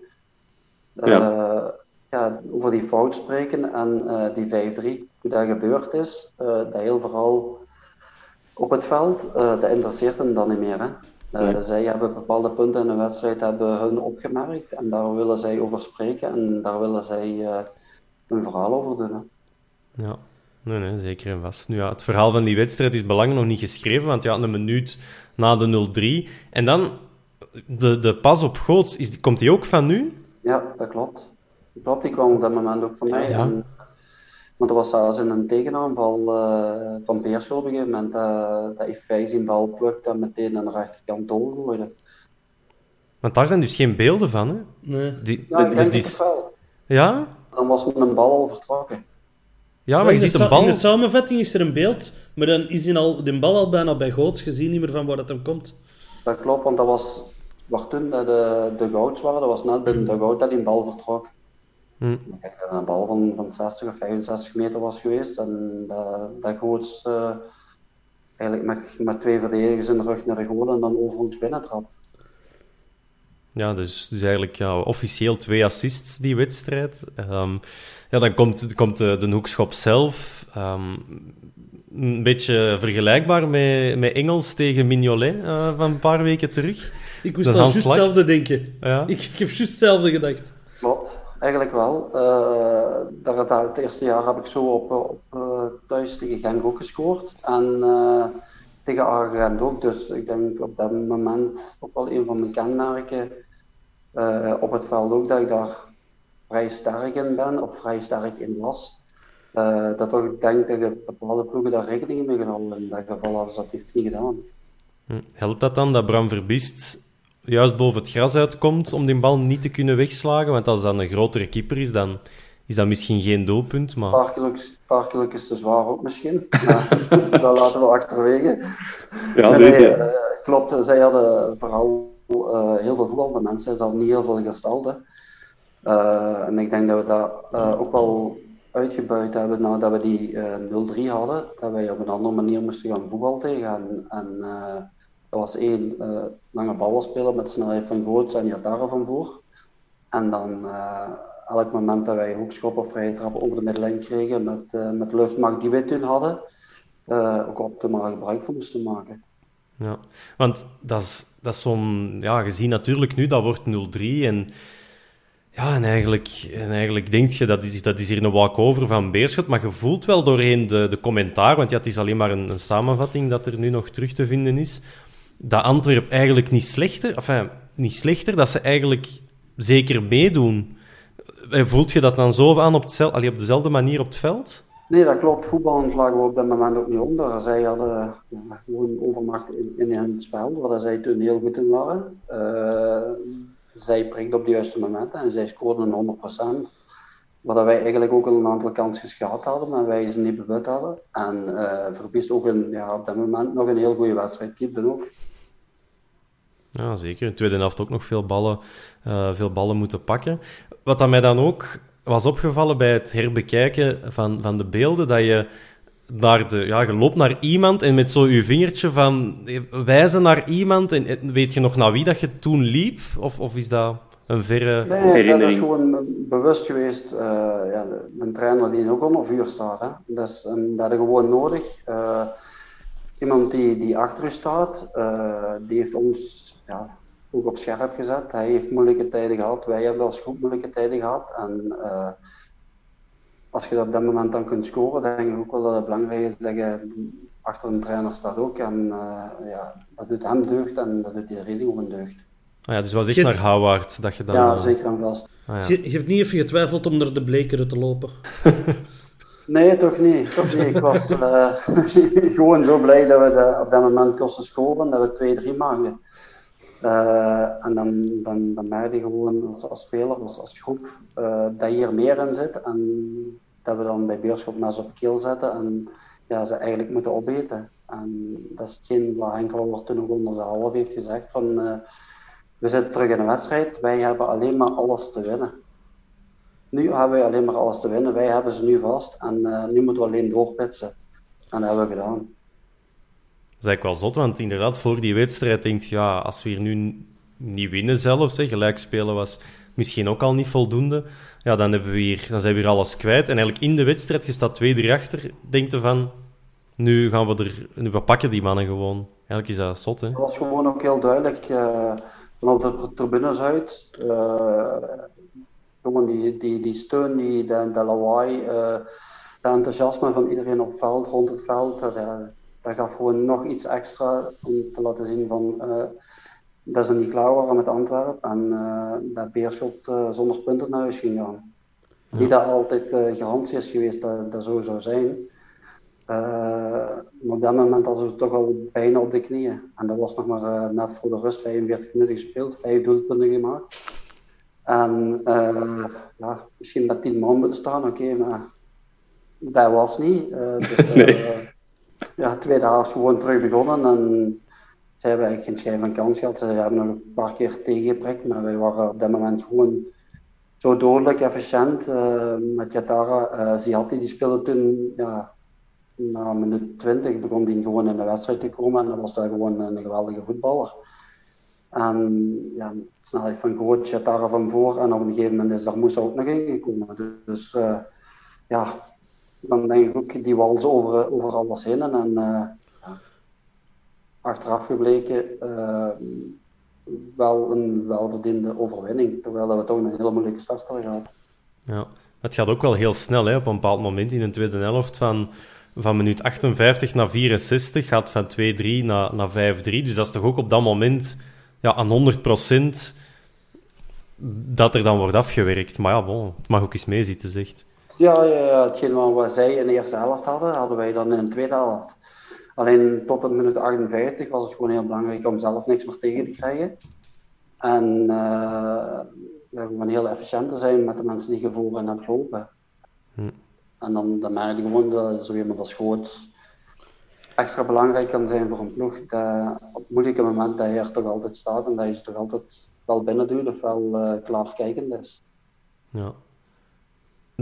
Speaker 3: Hè. Ja. Uh, ja, over die fout spreken en uh, die 5-3, hoe dat gebeurd is, dat heel vooral op het veld, dat interesseert hen dan niet meer. Hè. Nee. Zij hebben bepaalde punten in een wedstrijd hebben hun opgemerkt en daar willen zij over spreken en daar willen zij een verhaal over doen.
Speaker 2: Ja, nee, nee, zeker en vast. Nu, ja, het verhaal van die wedstrijd is belangrijk nog niet geschreven, want ja, een minuut na de 0-3. En dan, de, de pas op Goots, is, komt die ook van nu?
Speaker 3: Ja, dat klopt. Dat klopt, die kwam op dat moment ook van mij. Ja. En, want er was zelfs in een tegenaanval uh, van Beerschot op een gegeven moment uh, dat hij zijn bal plukt en meteen aan de rechterkant doorgooide.
Speaker 2: Want daar zijn dus geen beelden van, hè?
Speaker 4: Nee.
Speaker 3: Die, ja, ik denk die, het wel.
Speaker 2: Ja?
Speaker 3: Dan was een bal al vertrokken.
Speaker 2: Ja, maar je ziet een bal...
Speaker 4: In de samenvatting is er een beeld, maar dan is die, al, die bal al bijna bij Goots gezien, niet meer van waar het hem komt.
Speaker 3: Dat klopt, want dat was... Waar toen de, de Gouts waren, dat was net bij de Goud dat die bal vertrok.
Speaker 2: Hm.
Speaker 3: Ik denk dat een bal van, van 60 of 65 meter was geweest en dat, dat Gouts uh, eigenlijk met, met twee verdedigers in de rug naar de goal en dan over ons binnen trapt.
Speaker 2: Ja, dus, dus eigenlijk ja, officieel twee assists die wedstrijd. Um, ja, dan komt, komt de, de hoekschop zelf. Um, een beetje vergelijkbaar met, met Engels tegen Mignolet uh, van een paar weken terug.
Speaker 4: Ik moest al
Speaker 2: Hans
Speaker 4: juist hetzelfde denken.
Speaker 2: Ja.
Speaker 4: Ik, ik heb juist hetzelfde gedacht.
Speaker 3: Klopt, eigenlijk wel. Eh, dat, dat, het eerste jaar heb ik zo op, op eh, thuis tegen Genk ook gescoord. En eh, tegen Argent ook. Dus ik denk op dat moment ook wel een van mijn kenmerken eh, op het veld ook, dat ik daar vrij sterk in ben, of vrij sterk in was. Eh, dat ook ik denk dat de bepaalde ploegen daar rekening mee gaan houden. In dat geval ze dat heeft niet gedaan.
Speaker 2: Hm. Helpt dat dan dat Bram Verbiest juist boven het gras uitkomt om die bal niet te kunnen wegslagen? Want als dat een grotere keeper is, dan is dat misschien geen doelpunt. Maar
Speaker 3: paar kilo's te zwaar ook misschien. Maar dat laten we achterwege.
Speaker 5: Ja,
Speaker 3: Nee,
Speaker 5: nee,
Speaker 3: nee,
Speaker 5: nee.
Speaker 3: eh, klopt. Zij hadden vooral eh, heel veel voetbal. De mensen ze hadden niet heel veel gesteld. hè. Eh, en ik denk dat we dat ook wel uitgebuit hebben nadat we die eh 0-3 hadden. Dat wij op een andere manier moesten gaan voetbal tegen. En, dat was één, lange ballen spelen met de snelheid van Goots en Yatara van voor. En dan elk moment dat wij hoekschoppen of vrije trappen over de middenlijn kregen met, eh met luchtmacht die wij toen hadden, eh, ook optimaal gebruik van moesten maken.
Speaker 2: ja. Want dat is, dat is zo'n... Ja, je ziet natuurlijk nu, dat wordt 0-3 en... Ja, en eigenlijk, en eigenlijk denk je, dat is, dat is hier een walkover van Beerschot, maar je voelt wel doorheen de, de commentaar, want ja, het is alleen maar een, een samenvatting dat er nu nog terug te vinden is, dat Antwerp eigenlijk niet slechter, enfin, niet slechter, dat ze eigenlijk zeker meedoen. Eh, Voelt je dat dan zo aan op, hetzel- allee, op dezelfde manier op het veld?
Speaker 3: Nee, dat klopt. Voetballend lagen we op dat moment ook niet onder. Zij hadden ja, gewoon overmacht in, in hun spel, waar zij toen heel goed in waren. Eh, zij prikten op de juiste momenten en zij scoorden 100%. Waar dat wij eigenlijk ook al een aantal kansjes gehad hadden, maar wij ze niet bewust hadden. En Verbiest ook een, ja, op dat moment nog een heel goede wedstrijd keepte ook.
Speaker 2: Ja, zeker. In de tweede helft ook nog veel ballen, veel ballen moeten pakken. Wat dat mij dan ook was opgevallen bij het herbekijken van, van de beelden, dat je naar de, ja, je loopt naar iemand en met zo je vingertje van wijzen naar iemand en weet je nog naar wie dat je toen liep? Of, of is dat een verre...
Speaker 3: Nee, dat is gewoon bewust geweest. eh, ja, een trainer die ook onder vuur staat. Hè. Dus, en dat is gewoon nodig. Eh, iemand die, die achter u staat, eh, die heeft ons ja, ook op scherp gezet. Hij heeft moeilijke tijden gehad. Wij hebben als groep moeilijke tijden gehad. En eh, als je op dat moment dan kunt scoren, dan denk ik ook wel dat het belangrijk is dat je achter een trainer staat ook. En eh, ja, dat doet hem deugd en dat doet iedereen gewoon deugd.
Speaker 2: Ah ja, dus het was echt naar Howard dat je dan...
Speaker 3: Ja, zeker en vast.
Speaker 2: ah ja.
Speaker 4: Je, je hebt niet even getwijfeld om naar de Blekeren te lopen.
Speaker 3: Nee, toch niet. Toch niet. Ik was eh, gewoon zo blij dat we de- op dat moment kosten scoren, dat we 2-3 maakten. Eh, en dan, dan, dan merk je gewoon als, als speler, als, als groep, eh, dat hier meer in zit. En dat we dan bij Beerschot mes op keel zetten en ja, ze eigenlijk moeten opeten. En dat is wat Henk toen ook onder de half heeft gezegd van eh, we zitten terug in een wedstrijd, wij hebben alleen maar alles te winnen. Nu hebben wij alleen maar alles te winnen. Wij hebben ze nu vast en nu moeten we alleen doorpitsen. En dat hebben we gedaan.
Speaker 2: Dat is eigenlijk wel zot, want inderdaad, voor die wedstrijd denk je, ja, als we hier nu niet winnen zelfs, hè, gelijk spelen was misschien ook al niet voldoende, ja, dan, hebben we hier, dan zijn we hier alles kwijt. En eigenlijk in de wedstrijd, je staat 2-3 achter, denk van, nu gaan we er, nu, pakken die mannen gewoon. Eigenlijk is dat zot, hè.
Speaker 3: Dat was gewoon ook heel duidelijk eh vanaf de tribunes uit. eh, gewoon die, die, die steun, die, de, de lawaai, eh dat enthousiasme van iedereen op het veld, rond het veld, dat, dat gaf gewoon nog iets extra om te laten zien van eh, dat ze niet klaar waren met Antwerpen en eh, dat Beerschot eh, zonder punten naar huis ging gaan. Niet dat altijd eh garantie is geweest dat dat zo zou zijn. Maar op dat moment hadden ze toch al bijna op de knieën. En dat was nog maar net voor de rust, 45 minuten gespeeld, vijf doelpunten gemaakt. En ja, misschien met 10 man moeten staan, oké, maar dat was niet. Dus, eh, ja, de tweede helft gewoon terug begonnen en ze hebben eigenlijk geen schijn van kans gehad. Ze hebben nog een paar keer tegengeprikt, maar wij waren op dat moment gewoon zo dodelijk efficiënt. eh, met Jatara, eh Ziati, die speelde toen, ja, na minuut 20 begon hij gewoon in de wedstrijd te komen en dan was hij gewoon een geweldige voetballer. En ja, snelheid van Groot, Jatara van voor en op een gegeven moment is daar Moussa ook nog ingekomen. Dus eh, ja, dan denk ik ook, die wals over, over alles heen. En eh, achteraf gebleken, eh, wel een welverdiende overwinning. Terwijl we toch een hele moeilijke start hadden gehad.
Speaker 2: Ja, het gaat ook wel heel snel. Hè? Op een bepaald moment in de tweede helft van, van minuut 58 naar 64 gaat van 2-3 naar, naar 5-3. Dus dat is toch ook op dat moment ja, aan 100% dat er dan wordt afgewerkt. Maar ja, bon, het mag ook eens meezitten, zegt.
Speaker 3: Ja, ja, ja, hetgeen wat zij in de eerste helft hadden, hadden wij dan in de tweede helft. Alleen tot de minuut 58 was het gewoon heel belangrijk om zelf niks meer tegen te krijgen. En uh, gewoon heel efficiënt te zijn met de mensen die gevoerd en hebben gelopen. Hm. En dan, dan merk je gewoon dat zo iemand als Goots extra belangrijk kan zijn voor een ploeg. Dat op moeilijke momenten hij er toch altijd staat en dat je ze toch altijd wel binnen doet of wel uh, klaarkijkend is.
Speaker 2: Ja.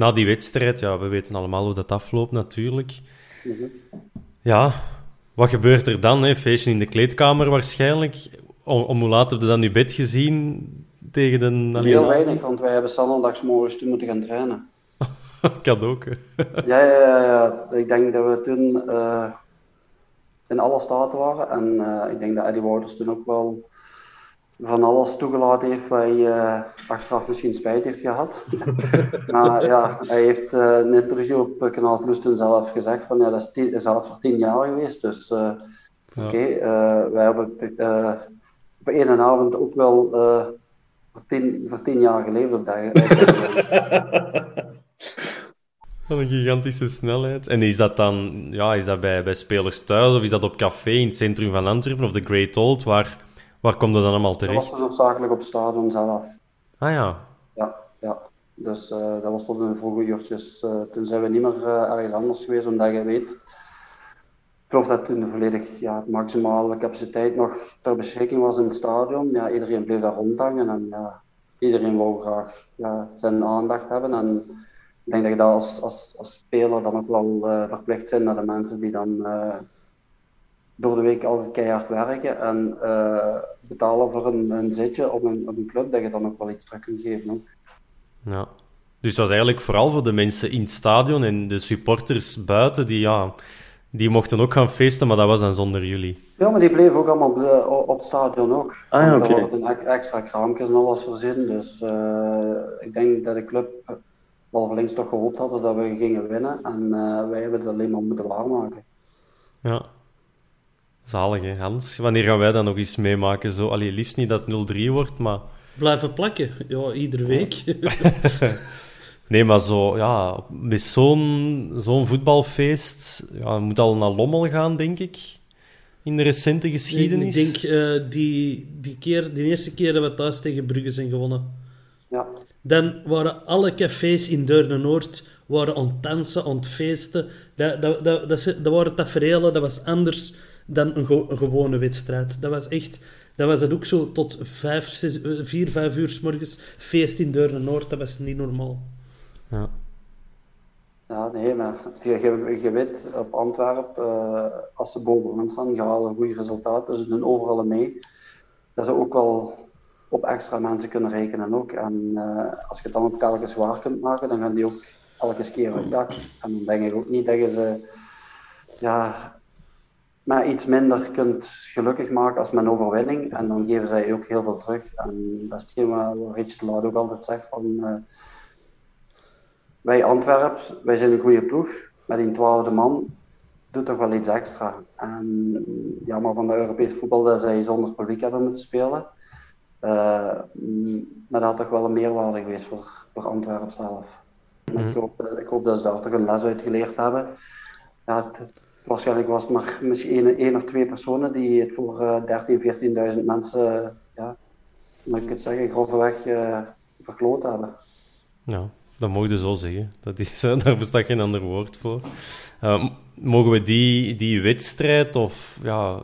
Speaker 2: Na die wedstrijd, ja, we weten allemaal hoe dat afloopt natuurlijk. Mhm. Ja, wat gebeurt er dan? Hè? Feestje in de kleedkamer waarschijnlijk. Om, om hoe laat heb je dan je bed gezien tegen de...
Speaker 3: Heel weinig, want wij hebben zondagsmorgens toen moeten gaan trainen.
Speaker 2: kan ook.
Speaker 3: ja, ja, ja, ja, ik denk dat we toen uh, in alle staten waren. En uh, ik denk dat Eddie Wouters toen ook wel van alles toegelaten heeft waar hij uh, achteraf misschien spijt heeft gehad. maar ja, hij heeft in een interview op Kanaal Plus toen zelf gezegd van ja, dat is, tien, is voor tien jaar geweest. Dus ja. oké, okay, wij hebben op één avond ook wel voor, tien, voor tien jaar geleefd op dat.
Speaker 2: Wat een gigantische snelheid. En is dat dan ja, is dat bij, bij spelers thuis of is dat op café in het centrum van Antwerpen of de Great Old? Waar, Waar komt dat dan allemaal terecht?
Speaker 3: Dat was noodzakelijk op het stadion zelf.
Speaker 2: Ah ja.
Speaker 3: Ja, ja. Dus uh, dat was tot in de vroege uurtjes. Uh, toen zijn we niet meer uh, ergens anders geweest, omdat je weet. Ik geloof dat toen volledig ja, maximale capaciteit nog ter beschikking was in het stadion. Ja, iedereen bleef daar rondhangen en ja, iedereen wou graag ja, zijn aandacht hebben. En ik denk dat je dat als, als, als speler dan ook wel verplicht bent naar de mensen die dan door de week altijd keihard werken en uh, betalen voor een, een zitje op een, op een club, dat je dan ook wel iets terug kunt geven.
Speaker 2: Ja. Dus het was eigenlijk vooral voor de mensen in het stadion en de supporters buiten, die, ja, die mochten ook gaan feesten, maar dat was dan zonder jullie.
Speaker 3: Ja, maar die bleven ook allemaal op, op het stadion ook. Ah, ja, okay. Daar worden extra kraampjes en alles voorzien, dus uh, ik denk dat de club wel links toch gehoopt hadden dat we gingen winnen en uh, wij hebben het alleen maar moeten waarmaken.
Speaker 2: Ja, Zalig, hè, Hans? Wanneer gaan wij dat nog eens meemaken? Zo, allee, liefst niet dat 0-3 wordt, maar...
Speaker 4: Blijven plakken. Ja, iedere week.
Speaker 2: nee, maar zo, ja, met zo'n zo'n voetbalfeest... Ja, moet al naar Lommel gaan, denk ik. In de recente geschiedenis.
Speaker 4: ik denk, uh, die, die, keer, die eerste keer dat we thuis tegen Brugge zijn gewonnen.
Speaker 3: Ja.
Speaker 4: Dan waren alle cafés in Deurne-Noord waren aan het dansen, aan het feesten. Dat, dat, dat, dat, dat waren tafereelen, dat was anders dan een, een, gewone wedstrijd. Dat was echt... Dat was het ook zo tot vijf, zes, eh, vier, vijf uur s morgens feest in Deurne Noord. Dat was niet normaal.
Speaker 2: Ja.
Speaker 3: Ja, nee, maar je, je, je weet op Antwerpen, uh, als ze boven staan, gaan een goede resultaten. Dus ze doen overal mee. Dat ze ook wel op extra mensen kunnen rekenen ook. En uh, als je dan op telkens waar kunt maken, dan gaan die ook elke keer op dak. En dan denk ik ook niet dat je ze ja, maar iets minder kunt gelukkig maken als mijn overwinning. En dan geven zij ook heel veel terug. En dat is hetgeen wat Richard Laud ook altijd zegt van... Uh, wij Antwerpen, wij zijn een goede ploeg. Met een twaalfde man doet toch wel iets extra. En jammer van de Europese voetbal dat zij zonder publiek hebben moeten spelen. Uh, maar dat had toch wel een meerwaarde geweest voor, voor Antwerpen zelf. Mm. Ik, hoop, ik, hoop, dat ze daar toch een les uit geleerd hebben. Ja, het, waarschijnlijk was het maar misschien één, of twee personen die het voor uh, 13.000, 14.000 mensen, ja, moet ik het zeggen, grofweg uh, verkloot hebben.
Speaker 2: Ja, dat mogen je zo zeggen. Dat is, daar bestaat geen ander woord voor. Uh, mogen we die, die wedstrijd of ja,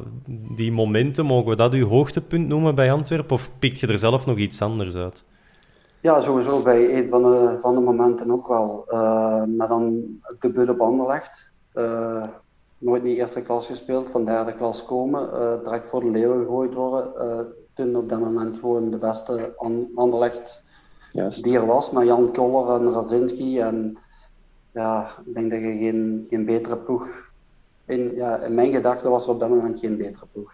Speaker 2: die momenten, mogen we dat uw hoogtepunt noemen bij Antwerpen? Of pikt je er zelf nog iets anders uit?
Speaker 3: Ja, sowieso bij een van de, van de momenten ook wel. Uh, maar dan debuut op Anderlecht. Uh, nooit in de eerste klas gespeeld, van derde klas komen, uh, direct voor de leeuwen gegooid worden. Uh, toen op dat moment gewoon de beste an Anderlecht die er was, met Jan Koller en Radzinski. En ja, ik denk dat je geen, geen betere ploeg... In, ja, in mijn gedachten was er op dat moment geen betere ploeg.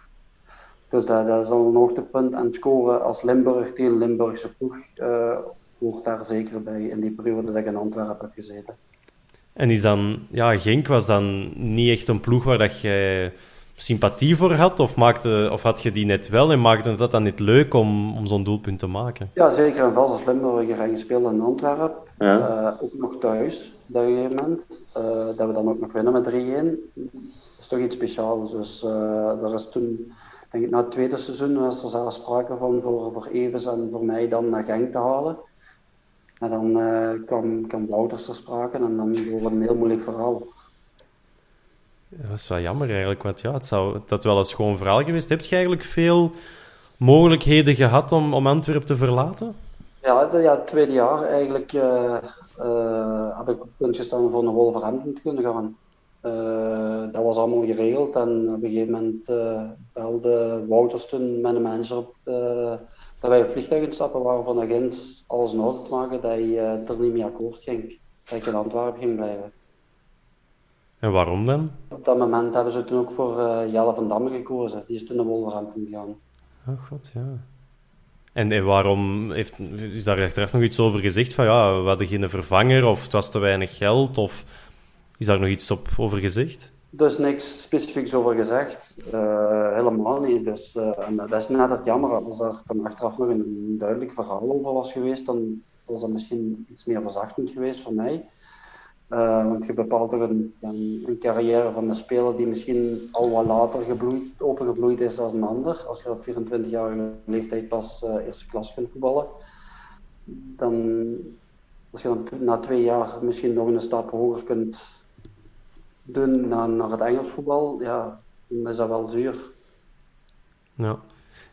Speaker 3: Dus dat, dat is al een hoogtepunt. En scoren als Limburg tegen Limburgse ploeg uh, hoort daar zeker bij in die periode dat ik in Antwerpen heb gezeten.
Speaker 2: En is dan, ja, Genk was dan niet echt een ploeg waar dat jij sympathie voor had? Of, maakte, of had je die net wel en maakte dat dan niet leuk om, om zo'n doelpunt te maken?
Speaker 3: Ja, zeker en vast als Limburger en gespeeld in Antwerpen. Ja. Uh, ook nog thuis, op een gegeven moment. Uh, dat we dan ook nog winnen met 3-1. Dat is toch iets speciaals. Dus uh, er is toen, denk ik, na het tweede seizoen was er zelfs sprake van voor, voor Evers en voor mij dan naar Genk te halen. En dan kwam, kwam Wouters ter sprake en dan wordt het een heel moeilijk verhaal.
Speaker 2: Dat is wel jammer eigenlijk, want ja, het zou dat wel een schoon verhaal geweest. Heb je eigenlijk veel mogelijkheden gehad om, om Antwerpen te verlaten?
Speaker 3: Ja, de, ja, het tweede jaar eigenlijk uh, uh, heb ik op punt gestaan voor naar Wolverhampton te kunnen gaan. Uh, dat was allemaal geregeld en op een gegeven moment belde Wouters toen met een manager op dat wij op vliegtuig instappen waren van agent alles te maken dat hij er niet mee akkoord ging. Dat ik in Antwerpen ging blijven.
Speaker 2: En waarom dan?
Speaker 3: Op dat moment hebben ze toen ook voor uh, Jelle van Damme gekozen. Die is toen naar Wolverhampton gegaan.
Speaker 2: Oh god, ja. En, en waarom heeft, is daar achteraf nog iets over gezegd? Van ja, we hadden geen vervanger of het was te weinig geld? Of is daar nog iets op over gezegd?
Speaker 3: Is niks specifieks over gezegd. Uh, helemaal niet. Dus, uh, en dat is net het jammer. Als er dan achteraf nog een duidelijk verhaal over was geweest, dan was dat misschien iets meer verzachtend geweest voor mij. Uh, want je bepaalt toch een, carrière van een speler die misschien al wat later gebloeid, opengebloeid is als een ander. Als je op 24-jarige leeftijd pas eerste klas kunt voetballen, dan als je dan na twee jaar misschien nog een stap hoger kunt doen naar, naar het Engels voetbal, ja, dan is dat wel zuur.
Speaker 2: Ja.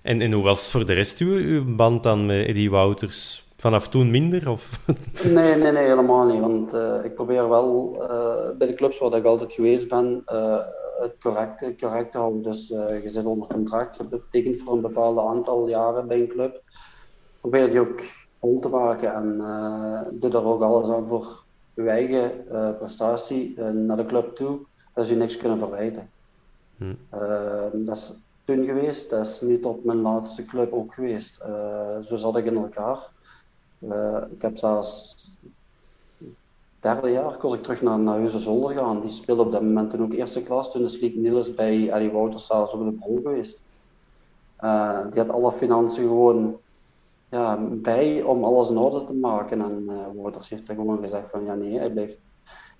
Speaker 2: En, en hoe was het voor de rest uw, uw band dan met Eddie Wouters? vanaf toen minder? Of?
Speaker 3: Nee, nee, nee, helemaal niet. Want uh, ik probeer wel uh, bij de clubs waar ik altijd geweest ben, uh, het correct, correct te houden. Dus je zit onder contract, je betekent voor een bepaald aantal jaren bij een club. Probeer die ook vol te maken en doe daar ook alles aan voor je eigen prestatie naar de club toe, dat ze je niks kunnen verwijten. Hm. dat is toen geweest, dat is niet op mijn laatste club ook geweest. zo zat ik in elkaar. Ik heb zelfs derde jaar koos ik terug naar, naar Huizen Zolder gaan. Die speelde op dat moment toen ook eerste klas. Toen is Liek Niels bij Eddie Wouters zelfs op de bol geweest. Uh, die had alle financiën gewoon ja, bij om alles in orde te maken. En uh, Wouters heeft er gewoon gezegd van ja nee, hij blijft.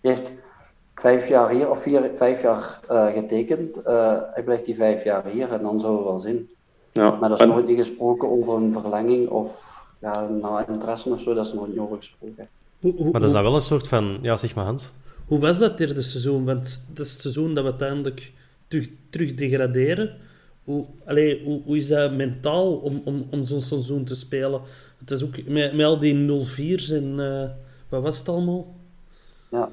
Speaker 3: Hij heeft vijf jaar hier of vier, vijf jaar uh, getekend. hij blijft die vijf jaar hier en dan zullen we wel zien. Ja. Maar er is nooit niet gesproken over een verlenging of ja, na interesse of zo, dat is nog niet over gesproken.
Speaker 2: maar dat is dan wel een soort van, ja, zeg maar Hans.
Speaker 4: Hoe was dat derde seizoen? Want dat is het seizoen dat we uiteindelijk terug, terug degraderen. Hoe, hoe, hoe is dat mentaal om, om, om zo'n seizoen te spelen? Het is ook met, met al die 0-4's en uh, wat was het allemaal?
Speaker 3: Ja,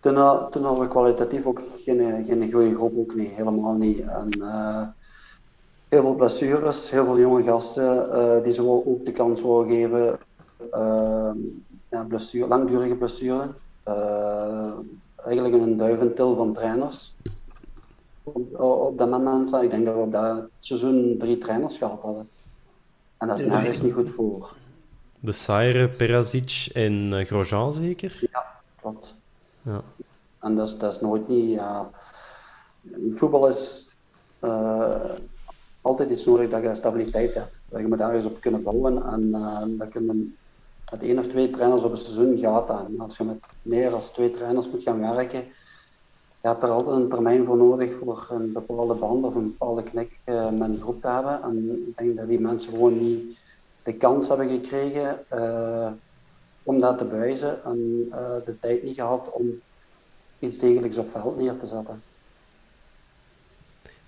Speaker 3: toen, toen hadden we kwalitatief ook geen, geen goede groep, ook niet, helemaal niet. Heel veel blessures, heel veel jonge gasten die ze ook de kans willen geven. Ja, blessure, langdurige blessure. Eigenlijk een duiventil van trainers. Op, op dat moment, ik denk dat we op dat seizoen drie trainers gehad hadden. En dat is nergens niet goed voor.
Speaker 2: De Saire, Perazic en Grosjean zeker?
Speaker 3: Ja, klopt. Ja. En dat is, dat is nooit niet... Ja, voetbal is altijd is nodig dat je stabiliteit hebt. Dat je moet ergens op kunnen bouwen en uh, dat kunnen met één of twee trainers op een seizoen gaat aan. Als je met meer dan twee trainers moet gaan werken, je hebt er altijd een termijn voor nodig voor een bepaalde band of een bepaalde knik uh, met een groep te hebben. En ik denk dat die mensen gewoon niet de kans hebben gekregen uh, om dat te buizen en de tijd niet gehad om iets degelijks op veld neer te zetten.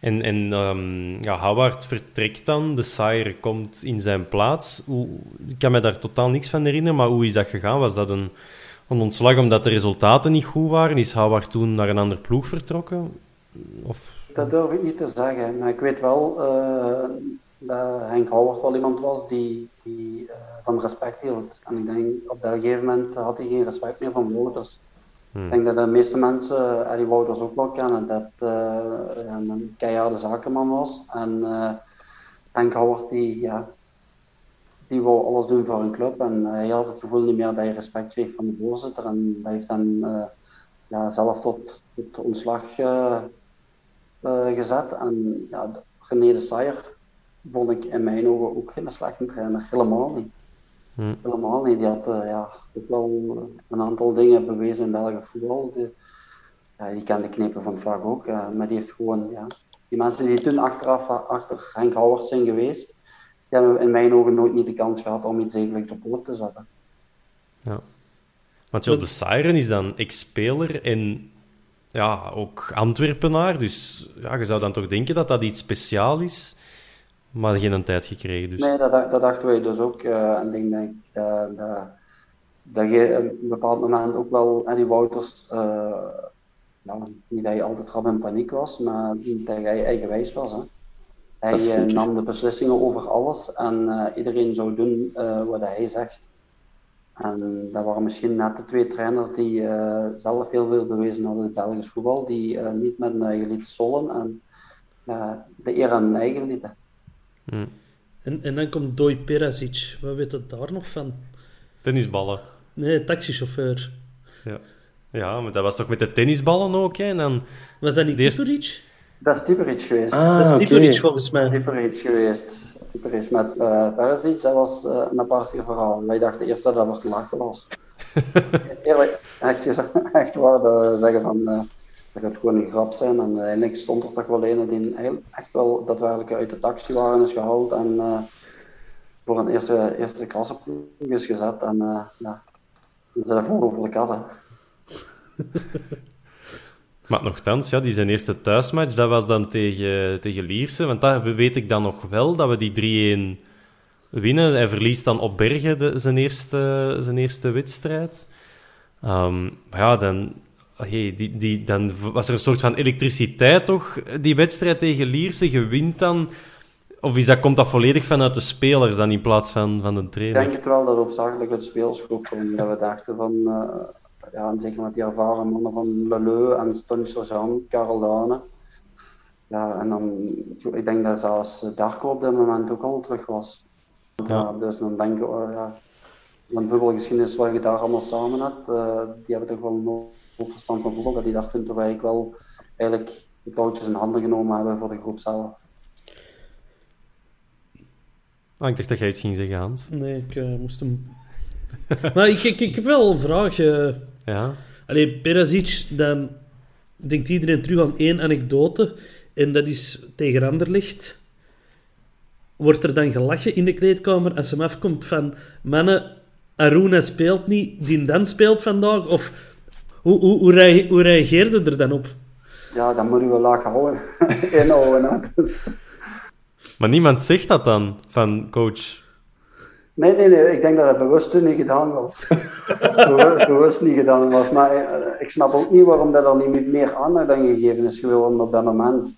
Speaker 2: En, en um, ja, Howard vertrekt dan, de Sire komt in zijn plaats. Hoe, ik kan me daar totaal niks van herinneren, maar hoe is dat gegaan? Was dat een, een ontslag omdat de resultaten niet goed waren? Is Howard toen naar een ander ploeg vertrokken? Of...
Speaker 3: Dat durf ik niet te zeggen, maar ik weet wel uh, dat Henk Howard wel iemand was die, die uh, van respect hield. En ik denk op dat gegeven moment had hij geen respect meer van Wouters. Hmm. Ik denk dat de meeste mensen Eddie Wouters ook wel kennen, dat uh, een keiharde zakenman was. En Henk Howard die, ja, die wou alles doen voor een club en hij had het gevoel niet meer dat hij respect kreeg van de voorzitter en dat heeft hem ja, zelf tot, tot ontslag gezet. En ja, René de Sayer vond ik in mijn ogen ook geen slechte trainer, helemaal niet. Hm. Helemaal niet. Die had uh, ja, ook wel een aantal dingen bewezen in Belgisch voetbal. Die, ja, die kende knepen van vaak ook. Uh, maar die heeft gewoon, ja, die mensen die toen achteraf achter Henk Howard zijn geweest, die hebben in mijn ogen nooit niet de kans gehad om iets eigenlijk op poot te zetten.
Speaker 2: Ja. Want de Siren is dan ex-speler en ja, ook Antwerpenaar. Dus ja, je zou dan toch denken dat dat iets speciaals is maar geen tijd gekregen. Dus.
Speaker 3: Nee, dat, dat dachten wij dus ook. Uh, en ik denk uh, dat, dat je op een bepaald moment ook wel, Eddie Wouters, uh, nou, niet dat hij altijd rap in paniek was, maar dat hij eigenwijs was. Hè. Hij nam de beslissingen over alles en iedereen zou doen wat hij zegt. En dat waren misschien net de twee trainers die zelf heel veel bewezen hadden in het Belgisch voetbal, die niet met een eigen lied zollen en de eer aan hun eigen lieten.
Speaker 4: Hmm. En, en dan komt Doi Perazic. Wat weet het daar nog van?
Speaker 2: Tennisballen.
Speaker 4: Nee, taxichauffeur.
Speaker 2: Ja. ja, maar dat was toch met de tennisballen ook? Hè? En dan
Speaker 4: was dat niet Tipuric?
Speaker 3: Dat is Tipuric geweest.
Speaker 4: Ah, dat is Tipuric volgens mij.
Speaker 3: Tipuric geweest. Met uh, Perisic, dat was uh, een apart verhaal. Wij dachten eerst dat dat wordt lachen was. Eerlijk, echt, echt waar, zeggen van... Uh, dat gaat gewoon een grap zijn. En uiteindelijk stond er toch wel een die echt wel daadwerkelijk uit de taxi waren is gehaald en uh, voor een eerste, eerste klasse is gezet. En uh, ja, ze zijn voor de hadden.
Speaker 2: Maar nogthans, ja, die zijn eerste thuismatch, dat was dan tegen, tegen Lierse. Want dat weet ik dan nog wel, dat we die 3-1 winnen. Hij verliest dan op Bergen de, zijn, eerste, zijn eerste wedstrijd. Um, maar ja, dan, hey, die, die, dan was er een soort van elektriciteit toch, die wedstrijd tegen Lierse. gewint dan... Of is dat, komt dat volledig vanuit de spelers dan in plaats van, van de trainer?
Speaker 3: Ik denk het wel dat hoofdzakelijk het spelersgroep kwam. Dat we dachten van... Uh, ja, zeker met die ervaren mannen van Leleu en Stonj Sergeant, Karel Dane. Ja, en dan... Ik denk dat zelfs Darko op dat moment ook al terug was. Ja. dus dan denk ik... Uh, ja, want voetbalgeschiedenis waar je daar allemaal samen hebt, uh, die hebben toch wel nog goed verstand van voetbal, dat die daar toen wij wel eigenlijk de touwtjes in handen genomen hebben voor de groep zelf.
Speaker 2: Ah, ik dacht dat jij iets ging zeggen, Hans.
Speaker 4: Nee, ik uh, moest hem... maar ik, ik, ik heb wel een vraag. Uh...
Speaker 2: Ja?
Speaker 4: Allee, Perazic, dan denkt iedereen terug aan één anekdote. En dat is tegen Anderlicht. Wordt er dan gelachen in de kleedkamer als hem afkomt van... Mannen, Aruna speelt niet, die dan speelt vandaag? Of hoe, hoe, hoe, hoe reageerde er dan op?
Speaker 3: Ja, dan moet je wel laag houden. Inhouden. Dus.
Speaker 2: Maar niemand zegt dat dan, van coach?
Speaker 3: Nee, nee, nee. Ik denk dat het bewust toen niet gedaan was. bewust, niet gedaan was. Maar eh, ik snap ook niet waarom dat er niet meer aandacht gegeven is gewoon op dat moment.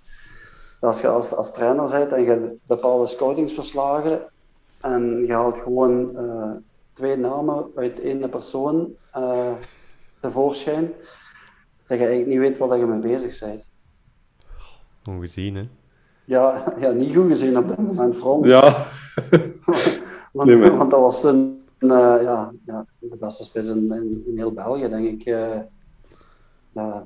Speaker 3: Als je als, als trainer bent en je bepaalde scoutingsverslagen en je haalt gewoon uh, twee namen uit één persoon... Uh, tevoorschijn, dat je eigenlijk niet weet waar je mee bezig bent.
Speaker 2: Ongezien, hè?
Speaker 3: Ja, ja, niet goed gezien op dat moment, vooral.
Speaker 5: Ja.
Speaker 3: want, nee, want, dat was toen uh, ja, ja, de beste spits in, in, heel België, denk ik. Uh,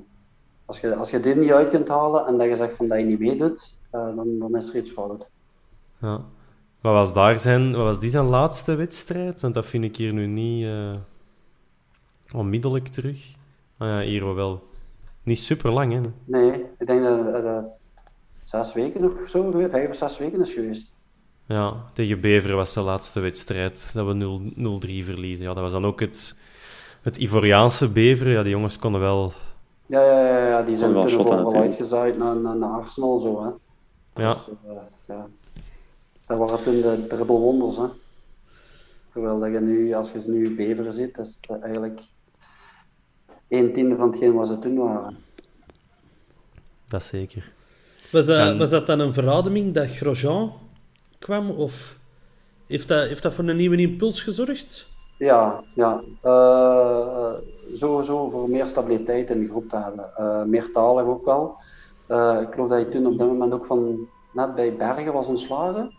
Speaker 3: als, je, als je dit niet uit kunt halen en dat je zegt van dat je niet meedoet, uh, dan, dan is er iets fout.
Speaker 2: Ja. Wat was, daar zijn, wat was die zijn laatste wedstrijd? Want dat vind ik hier nu niet onmiddellijk terug. Ah ja, hier wel. Niet super lang, hè?
Speaker 3: Nee, ik denk dat het zes weken of zo, vijf of zes weken is geweest.
Speaker 2: Ja, tegen Beveren was de laatste wedstrijd dat we 0-3 verliezen. Ja, dat was dan ook het, het Ivoriaanse Beveren. Ja, die jongens konden wel...
Speaker 3: Ja, ja, ja, ja die zijn toen wel uitgezaaid naar, naar, naar Arsenal, zo, hè.
Speaker 2: Ja. Dus, uh,
Speaker 3: ja. Dat waren toen de triple wonders, hè. Terwijl dat je nu, als je nu Beveren ziet, is het eigenlijk een tiende van hetgeen wat ze toen waren.
Speaker 2: Dat zeker.
Speaker 4: Was dat, was dat dan een verademing dat Grosjean kwam? Of heeft dat, heeft dat voor een nieuwe impuls gezorgd?
Speaker 3: Ja, ja. Uh, sowieso voor meer stabiliteit in de groep te hebben. Uh, meertalig ook wel. Uh, ik geloof dat je toen op dat moment ook van net bij Bergen was ontslagen.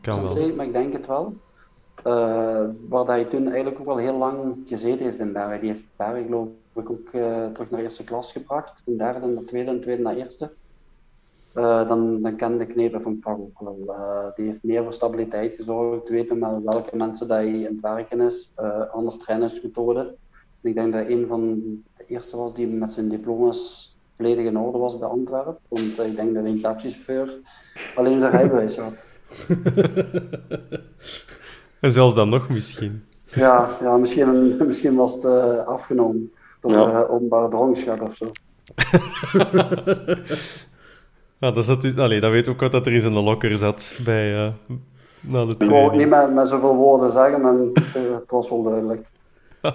Speaker 2: Kan wel.
Speaker 3: Maar ik denk het wel. Uh, waar hij toen eigenlijk ook wel heel lang gezeten heeft in Bergen. Die heeft Bergen geloof ik ook uh, terug naar eerste klas gebracht. Van derde naar tweede en tweede naar eerste. Uh, dan, dan kende Knepen van Pak ook wel. die heeft meer voor stabiliteit gezorgd. Weten met welke mensen dat hij in het werken is. andere trainingsmethoden. Ik denk dat hij een van de eerste was die met zijn diploma's volledig in orde was bij Antwerpen. Want ik denk dat hij een taxichauffeur alleen zijn rijbewijs had.
Speaker 2: en zelfs dan nog misschien.
Speaker 3: Ja, ja misschien, misschien was het uh, afgenomen door ja. uh, openbare dronkenschap of zo.
Speaker 2: ja, dat, zat, allee, dat weet ook wat dat er is in de lokker zat bij uh, na de
Speaker 3: Ik wou niet met, met zoveel woorden zeggen, maar het was wel duidelijk.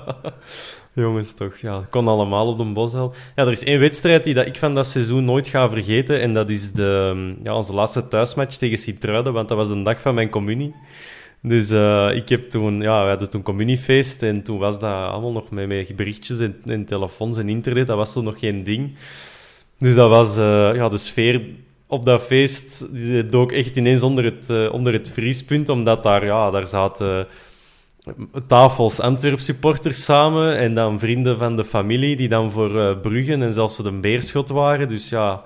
Speaker 2: Jongens, toch. Ja, kon allemaal op de Boshel. Ja, er is één wedstrijd die dat ik van dat seizoen nooit ga vergeten. En dat is de, ja, onze laatste thuismatch tegen Sint-Truiden. Want dat was de dag van mijn communie. Dus uh, ik heb toen... Ja, we hadden toen communiefeest. En toen was dat allemaal nog met, met berichtjes en, en telefoons en internet. Dat was toen nog geen ding. Dus dat was... Uh, ja, de sfeer op dat feest die dook echt ineens onder het, uh, onder het vriespunt. Omdat daar, ja, daar zaten tafels Antwerp supporters samen en dan vrienden van de familie die dan voor uh, Bruggen en zelfs voor de Beerschot waren. Dus ja,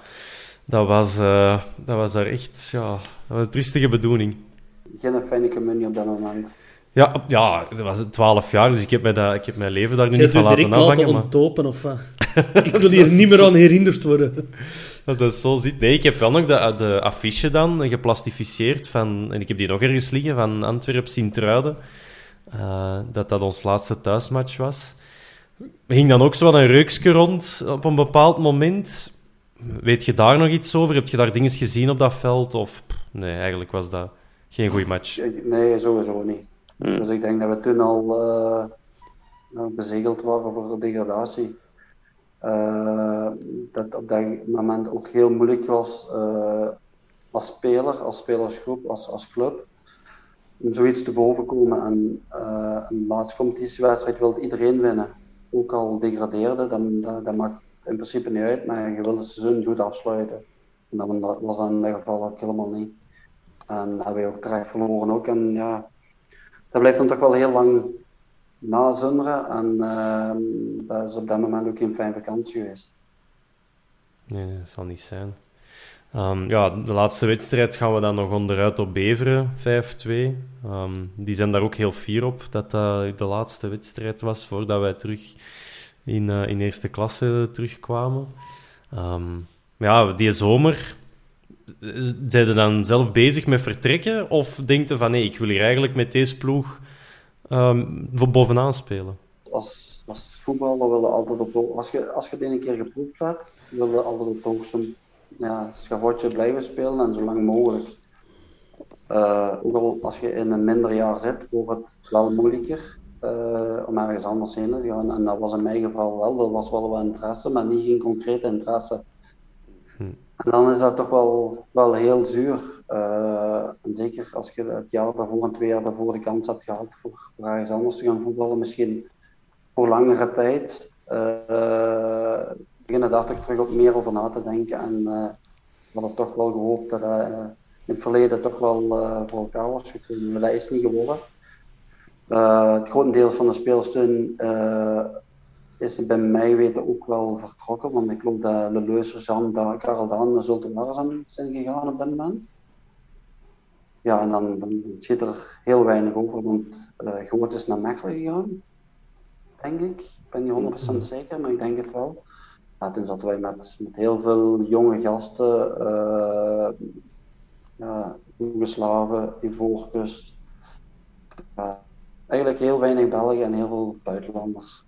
Speaker 2: dat was, uh, dat was daar echt ja, dat was een triestige bedoeling.
Speaker 3: Geen fijne communie op dat moment.
Speaker 2: Ja, ja, dat was 12 jaar, dus ik heb, mij dat, ik heb mijn leven daar nu niet van laten afhangen.
Speaker 4: laten onttopen, of wat? Ik wil hier niet meer aan herinnerd worden.
Speaker 2: Dat is zo zit. Nee, ik heb wel nog de, de affiche dan geplastificeerd van, en ik heb die nog ergens liggen, van Antwerp-Sint-Truiden. Uh, dat dat ons laatste thuismatch was. Ging dan ook zo wat een reukske rond op een bepaald moment. Weet je daar nog iets over? Heb je daar dingen gezien op dat veld? Of nee, eigenlijk was dat geen goede match.
Speaker 3: Nee, sowieso niet. Hmm. Dus ik denk dat we toen al uh, bezegeld waren voor de degradatie. Uh, dat op dat moment ook heel moeilijk was als speler, als spelersgroep, als, als club om zoiets te boven komen. En uh, een laatste competitiewedstrijd wil iedereen winnen. Ook al degradeerde, dat, dat, maakt in principe niet uit, maar je wil het seizoen goed afsluiten. En dat was dan in dat geval ook helemaal niet. En hebben we ook terecht verloren ook. En ja, dat blijft dan toch wel heel lang nazunderen. En uh, dat is op dat moment ook geen fijn vakantie geweest.
Speaker 2: Nee, dat zal niet zijn. Um, ja, de laatste wedstrijd gaan we dan nog onderuit op Beveren, 5-2. Um, ehm, die zijn daar ook heel fier op dat dat de laatste wedstrijd was voordat wij terug in, uh, in eerste klasse terugkwamen. Um, ja, die zomer, zijn dan zelf bezig met vertrekken? Of denk je van nee, ik wil hier eigenlijk met deze ploeg voor bovenaan spelen?
Speaker 3: Als, als voetballer wil je altijd op als je, als je het een keer geproefd hebt, wil je altijd op hoogste ja, schavotje blijven spelen en zo lang mogelijk. Uh, ook al als je in een minder jaar zit, wordt het wel moeilijker uh, om ergens anders heen te gaan. En dat was in mijn geval wel. Er was wel wat interesse, maar niet geen concrete interesse. Hm. En dan is dat toch wel, wel heel zuur. Uh, en zeker als je het jaar daarvoor en twee jaar daarvoor de kans hebt gehad voor, voor ergens anders te gaan voetballen, misschien voor langere tijd beginnen daar toch terug op meer over na te denken. En uh, we hadden toch wel gehoopt dat uh, in het verleden toch wel uh, voor elkaar was gekomen. Maar dat is niet geworden. het grotendeel van de spelers toen is bij mij weten ook wel vertrokken. Want ik geloof dat Leleus, Jean, Karel Daan naar Zulte zijn gegaan op dat moment. Ja, en dan, dan zit er heel weinig over, want uh, Groot is naar Mechelen gegaan, denk ik. Ik ben niet 100% zeker, maar ik denk het wel ja, toen zaten wij met, met heel veel jonge gasten, uh, ja, Joegoslaven, Ivoorkust. Uh, eigenlijk heel weinig Belgen en heel veel buitenlanders.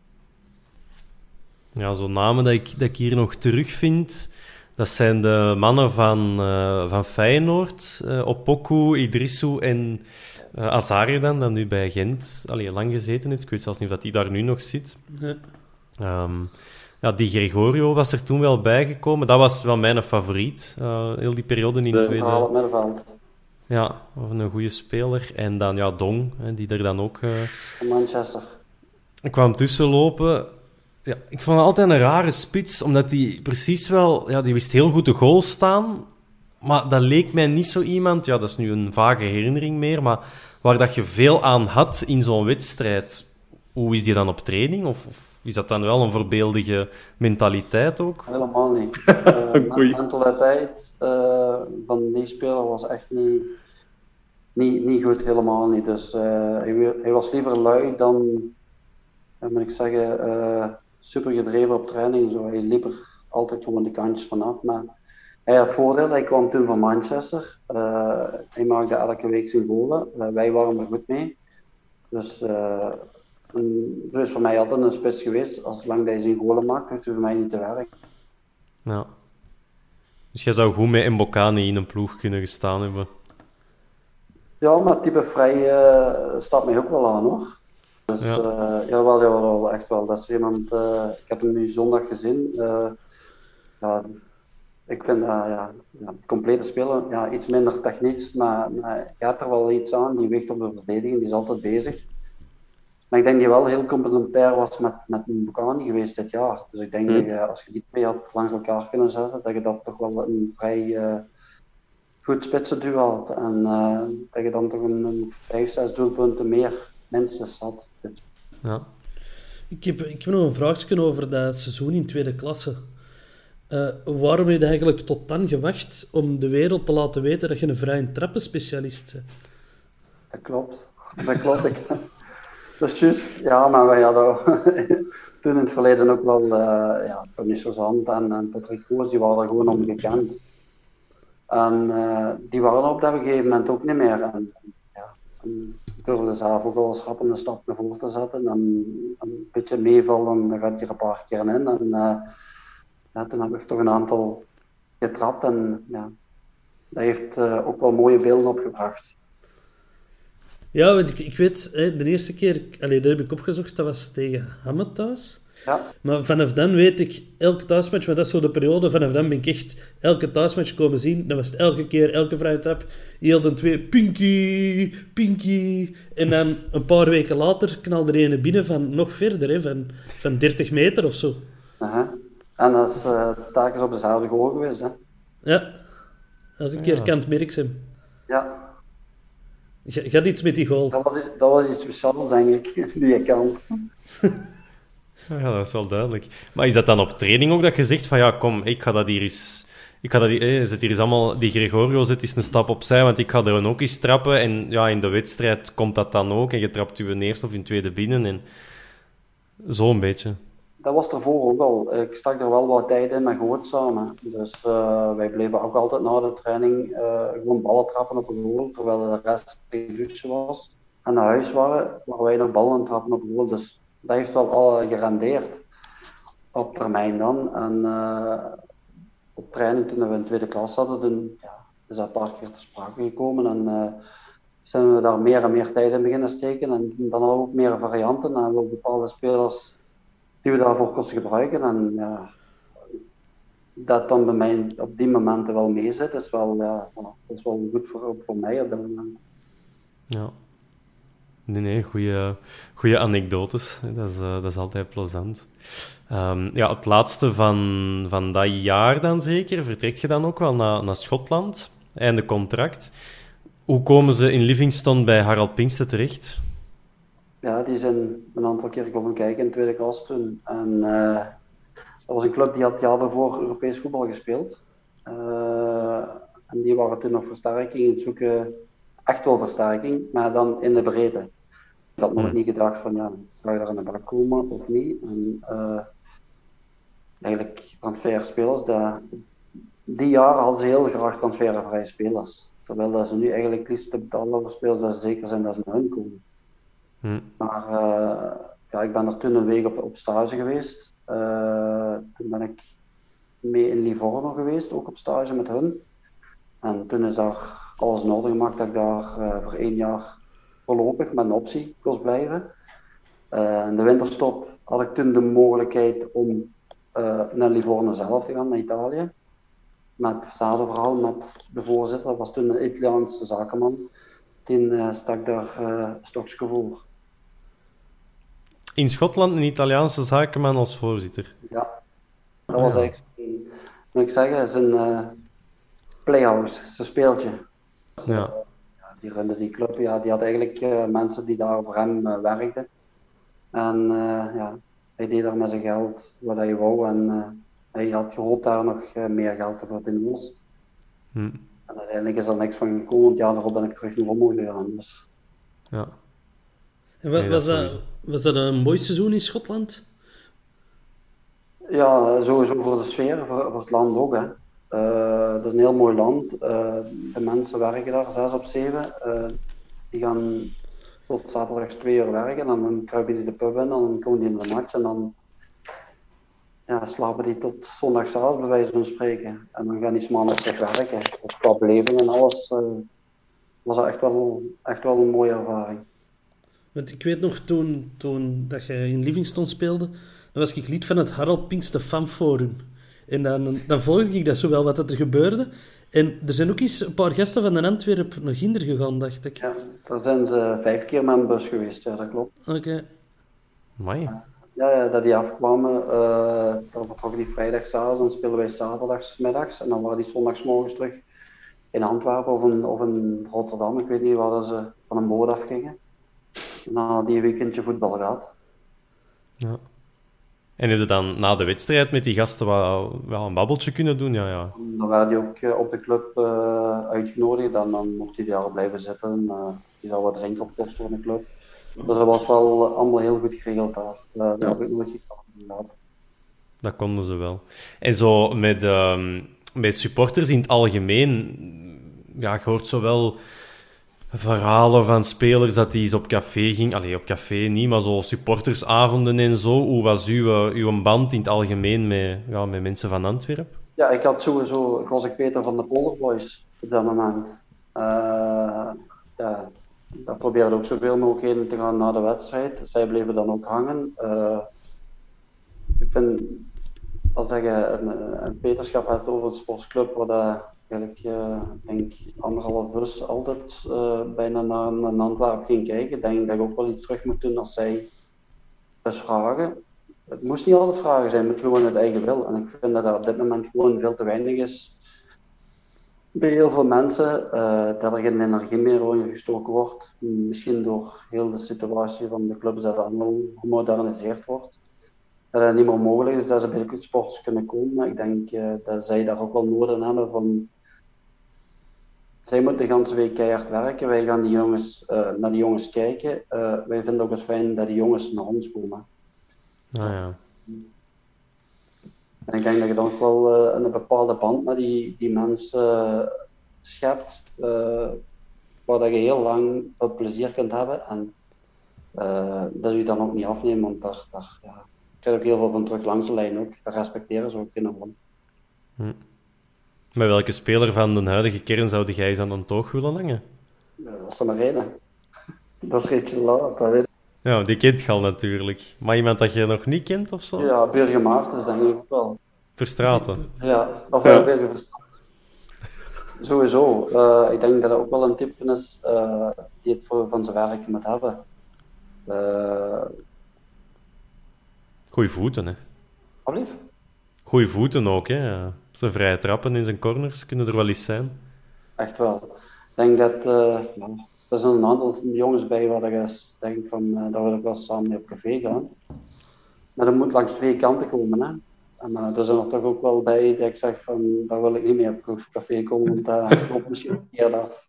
Speaker 2: Ja, zo'n namen dat ik, dat ik hier nog terugvind, dat zijn de mannen van, uh, van Feyenoord, uh, Opoku, Idrissou en uh, Azari dan, dat nu bij Gent allee, lang gezeten heeft. Ik weet zelfs niet of hij daar nu nog zit. Ja. Um, ja, die Gregorio was er toen wel bijgekomen. Dat was wel mijn favoriet, uh, heel die periode in de tweede...
Speaker 3: middenveld.
Speaker 2: Ja, een goede speler. En dan ja, Dong, die er dan ook... Uh...
Speaker 3: Manchester.
Speaker 2: Ik kwam tussenlopen. Ja, ik vond het altijd een rare spits, omdat hij precies wel... Ja, die wist heel goed de goal staan, Maar dat leek mij niet zo iemand, ja, dat is nu een vage herinnering meer, maar waar dat je veel aan had in zo'n wedstrijd. Hoe is die dan op training? Of, of is dat dan wel een voorbeeldige mentaliteit ook?
Speaker 3: Helemaal niet. Uh, de mentaliteit uh, van die speler was echt niet, niet, niet goed, helemaal niet. Dus uh, hij, hij, was liever lui dan, moet ik zeggen, super gedreven op training. Zo. Hij liep er altijd gewoon de kantjes vanaf. Maar hij had voordeel, hij kwam toen van Manchester. Uh, hij maakte elke week zijn golen. Uh, wij waren er goed mee. Dus uh, een, dus voor mij altijd een spits geweest. Als lang hij zijn golen maakt, hoeft hij voor mij niet te werken.
Speaker 2: Ja. Dus jij zou goed met Mbokani in een ploeg kunnen gestaan hebben?
Speaker 3: Ja, maar type vrij staat mij ook wel aan hoor. Dus ja. jawel, jawel, echt wel. Dat is iemand, ik heb hem nu zondag gezien. ja, ik vind dat ja, ja, complete spelen, ja, iets minder technisch, maar, maar je hebt er wel iets aan. Die weegt op de verdediging, die is altijd bezig. Maar ik denk dat hij wel heel complementair was met, met Bukani geweest dit jaar. Dus ik denk mm. dat je, als je die twee had langs elkaar kunnen zetten, dat je dat toch wel een vrij goed spitsen had. En dat je dan toch een, een vijf, zes doelpunten meer minstens had.
Speaker 2: Ja.
Speaker 4: Ik heb, ik heb nog een vraagje over dat seizoen in tweede klasse. Uh, waarom heb je eigenlijk tot dan gewacht om de wereld te laten weten dat je een vrije trappenspecialist bent?
Speaker 3: Dat klopt. Dat klopt. Ik, dat is juist. Ja, maar wij hadden toen in het verleden ook wel uh, ja, Tony Sozant en, en Patrick Koos, die waren er gewoon onbekend. En uh, die waren op dat gegeven moment ook niet meer. En, ja, en ook wel eens een stap naar voren te zetten. En, een beetje meevallen, dan gaat je er een paar keer in. En, ja, toen heb ik toch een aantal getrapt en ja, dat heeft uh, ook wel mooie beelden opgebracht.
Speaker 4: Ja, want ik, ik weet, de eerste keer, allee, dat heb ik opgezocht, dat was tegen Hammett thuis.
Speaker 3: Ja.
Speaker 4: Maar vanaf dan weet ik, elke thuismatch, maar dat is zo de periode, vanaf dan ben ik echt elke thuismatch komen zien. Dan was het elke keer, elke vrije trap, heel de twee, Pinky, Pinky. En dan een paar weken later knalde er een binnen van nog verder, hè, van, van 30 meter of zo.
Speaker 3: Aha. En dat is uh, telkens op dezelfde goal geweest. Hè?
Speaker 4: Ja, elke keer ja. kant Merksem.
Speaker 3: Ja.
Speaker 4: Je gaat iets met die goal.
Speaker 3: Dat was, iets, dat was iets speciaals, denk ik, die kant.
Speaker 2: ja, dat is wel duidelijk. Maar is dat dan op training ook dat je zegt van ja, kom, ik ga dat hier eens... Ik ga dat hier, eh, zet hier eens allemaal... Die Gregorio zet eens een stap opzij, want ik ga er ook eens trappen. En ja, in de wedstrijd komt dat dan ook. En je trapt je eerste of in tweede binnen. En zo een beetje
Speaker 3: dat was ervoor ook al. Ik stak er wel wat tijd in met Goed samen. Dus uh, wij bleven ook altijd na de training uh, gewoon ballen trappen op een goal, terwijl de rest in was. En naar huis waren, waar wij nog ballen trappen op een goal. Dus dat heeft wel al gerendeerd op termijn dan. En uh, op training toen we in tweede klas hadden, toen, ja, is dat een paar keer te sprake gekomen. En zijn we daar meer en meer tijd in beginnen steken. En dan ook meer varianten. En we bepaalde spelers die we daarvoor kosten gebruiken. En ja, dat dan bij mij op die momenten wel mee zit, is wel, wel goed voor, voor mij op moment.
Speaker 2: Ja. Nee, nee, goede anekdotes. Dat is, uh, dat is altijd plezant. Um, ja, het laatste van, van dat jaar dan zeker. Vertrekt je dan ook wel naar, naar Schotland? Einde contract. Hoe komen ze in Livingston bij Harald Pinkster terecht?
Speaker 3: Ja, die zijn een aantal keer komen kijken in de tweede klas toen. En uh, dat was een club die had jaar daarvoor Europees voetbal gespeeld. Uh, en die waren toen nog versterking in het zoeken, echt wel versterking, maar dan in de breedte. Ik had nog niet gedacht van ja, ga je daar aan de bak komen of niet. En, uh, eigenlijk transferspelers, dat, die jaren hadden ze heel graag transfervrije spelers. Terwijl dat ze nu eigenlijk liefst betalen voor spelers dat ze zeker zijn dat ze naar hun komen.
Speaker 2: Hm.
Speaker 3: Maar uh, ja, ik ben er toen een week op, op stage geweest. Uh, toen ben ik mee in Livorno geweest, ook op stage met hun. En toen is daar alles in orde gemaakt dat ik daar uh, voor één jaar voorlopig met een optie kost blijven. in de winterstop had ik toen de mogelijkheid om naar Livorno zelf te gaan, naar Italië. Met hetzelfde verhaal met de voorzitter, dat was toen een Italiaanse zakenman. Die stak daar een stokje voor
Speaker 2: in Schotland een Italiaanse zakenman als voorzitter.
Speaker 3: Ja, dat was eigenlijk, moet ik zeggen, zijn uh, Playhouse, zijn speeltje.
Speaker 2: Ja.
Speaker 3: Die runde die club, ja, die had eigenlijk eh, mensen die daar voor hem eh, werkten. En eh, ja, hij deed daar met zijn geld wat hij wou en eh, hij had gehoopt daar nog eh, meer geld te verdienen. was.
Speaker 2: Hm.
Speaker 3: En uiteindelijk is er niks van gekomen, want ja, daarop ben ik terug naar Rommel gegaan. Dus.
Speaker 2: ja.
Speaker 4: En
Speaker 2: Nee,
Speaker 4: was,
Speaker 2: dat
Speaker 4: was dat een mooi seizoen in Schotland?
Speaker 3: Ja, sowieso voor de sfeer, voor, voor het land ook. Hè. Eh, het is een heel mooi land. Eh, de mensen werken daar zes op zeven. Eh, die gaan tot zaterdags twee uur werken en dan kruipen die de pub in en dan komen die in de match en dan ja, slapen die tot zondagavond bij wijze van spreken. En dan gaan die 's maandags terug werken. Dus qua en alles eh, was dat echt wel, echt wel een mooie ervaring.
Speaker 4: Want ik weet nog, toen, toen dat je in Livingston speelde, dan was ik lid van het Harald Pinkster Fanforum. En dan, dan volgde ik dat zo wel, wat er gebeurde. En er zijn ook eens een paar gasten van de Antwerp nog hinder gegaan, dacht ik.
Speaker 3: Ja, daar zijn ze vijf keer met een bus geweest, ja, dat klopt.
Speaker 4: Oké.
Speaker 2: Amai.
Speaker 3: Ja, ja, dat die afkwamen, eh dan vertrokken die vrijdagavond, dan spelen wij zaterdagsmiddags en dan waren die zondagsmorgens terug in Antwerpen of in, of in Rotterdam, ik weet niet waar dat ze van een boot afgingen. En dan hadden die een weekendje voetbal gehad.
Speaker 2: Ja. En heb je dan na de wedstrijd met die gasten wel, wel een babbeltje kunnen doen? Ja, ja.
Speaker 3: Dan werden die ook eh, op de club eh, uitgenodigd en dan mocht hij daar blijven zitten. eh die zou wat drinken op kosten van de club. Dus dat was wel allemaal heel goed geregeld daar. Uh, dat heb ik nooit.
Speaker 2: Dat konden ze wel. En zo met, ehm, met supporters in het algemeen, ja, je hoort zo wel verhalen van spelers dat die eens op café ging. Allee, op café niet, maar zo supportersavonden en zo. Hoe was uw, eh, uw band in het algemeen met, ja, met mensen van Antwerpen?
Speaker 3: Ja, ik had sowieso, ik was ik Peter van de Polder Boys op dat moment. Eh ja, daar probeerde ook zoveel mogelijk heen te gaan na de wedstrijd. Zij bleven dan ook hangen. Eh, ik vind, als dat je een, een peterschap hebt over een sportsclub, waar dat eigenlijk, eh, denk anderhalf bus altijd eh, bijna naar, naar Antwerpen ging kijken, denk ik dat je ook wel iets terug moet doen als zij vragen. Het moest niet altijd vragen zijn, moet gewoon het eigen wil. En ik vind dat er op dit moment gewoon veel te weinig is bij heel veel mensen, eh, dat er geen energie meer in gestoken wordt. Misschien door heel de situatie van de clubs dat gemoderniseerd wordt. Dat het niet meer mogelijk is dat ze bij de sports kunnen komen. Maar ik denk dat zij daar ook wel nodig hebben van... Zij moeten de hele week keihard werken. Wij gaan die jongens, eh, naar die jongens kijken. Eh, wij vinden ook het fijn dat die jongens naar ons komen.
Speaker 2: Ah, ja.
Speaker 3: En ik denk dat je dan ook wel eh, een bepaalde band met die, die mensen schept, waar dat je heel lang wat plezier kunt hebben. En dat je dan ook niet afneemt, want daar, daar ja, krijg je ook heel veel van terug langs de lijn ook. Dat respecteren ze ook enorm.
Speaker 2: Met welke speler van de huidige kern zou jij eens aan een toog willen hangen?
Speaker 3: Dat is er maar één. Dat is Rachel Laat, dat weet ik.
Speaker 2: Ja, die kent je al natuurlijk. Maar iemand dat je nog niet kent of zo?
Speaker 3: Ja, Birger Maartens denk ik ook wel.
Speaker 2: Verstraten.
Speaker 3: Ja, of
Speaker 5: Ja.
Speaker 3: Birger Verstraeten. Sowieso. Eh, ik denk dat dat ook wel een type is eh, die het voor, van zijn werk moet hebben. Eh
Speaker 2: Goeie voeten, hè.
Speaker 3: alsjeblieft.
Speaker 2: Goeie voeten ook, hè. Zijn vrije trappen in zijn corners kunnen er wel eens zijn.
Speaker 3: Echt wel. Ik denk dat eh, er zijn een aantal jongens bij waar ik denk van eh daar wil ik wel samen mee op café gaan. Maar dat moet langs twee kanten komen. Hè. En eh, er zijn er toch ook wel bij dat ik zeg van daar wil ik niet meer op café komen, want dat loopt misschien een keer af.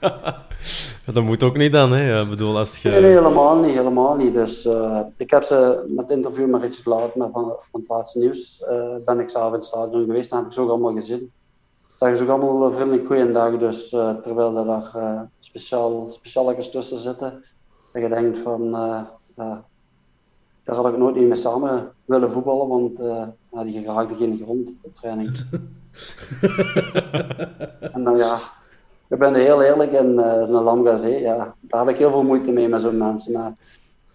Speaker 2: Dat moet ook niet dan, hè. Ik bedoel, als je...
Speaker 3: Nee, nee, helemaal niet, helemaal niet. Dus eh, ik heb ze met het interview met Richard Laat met van, van het laatste nieuws, eh, ben ik zelf in het stadion geweest en heb ik ze ook allemaal gezien. Zagen ze ook allemaal eh, vriendelijk goeiedag, dus terwijl er daar speciaal, specialetjes tussen zitten, dat je denkt van, daar had ik nooit niet mee samen willen voetballen, want die geraakte geen grond op training. en dan ja, ik ben heel eerlijk en eh is een Lamgazé, ja, daar heb ik heel veel moeite mee met zo'n mensen. Maar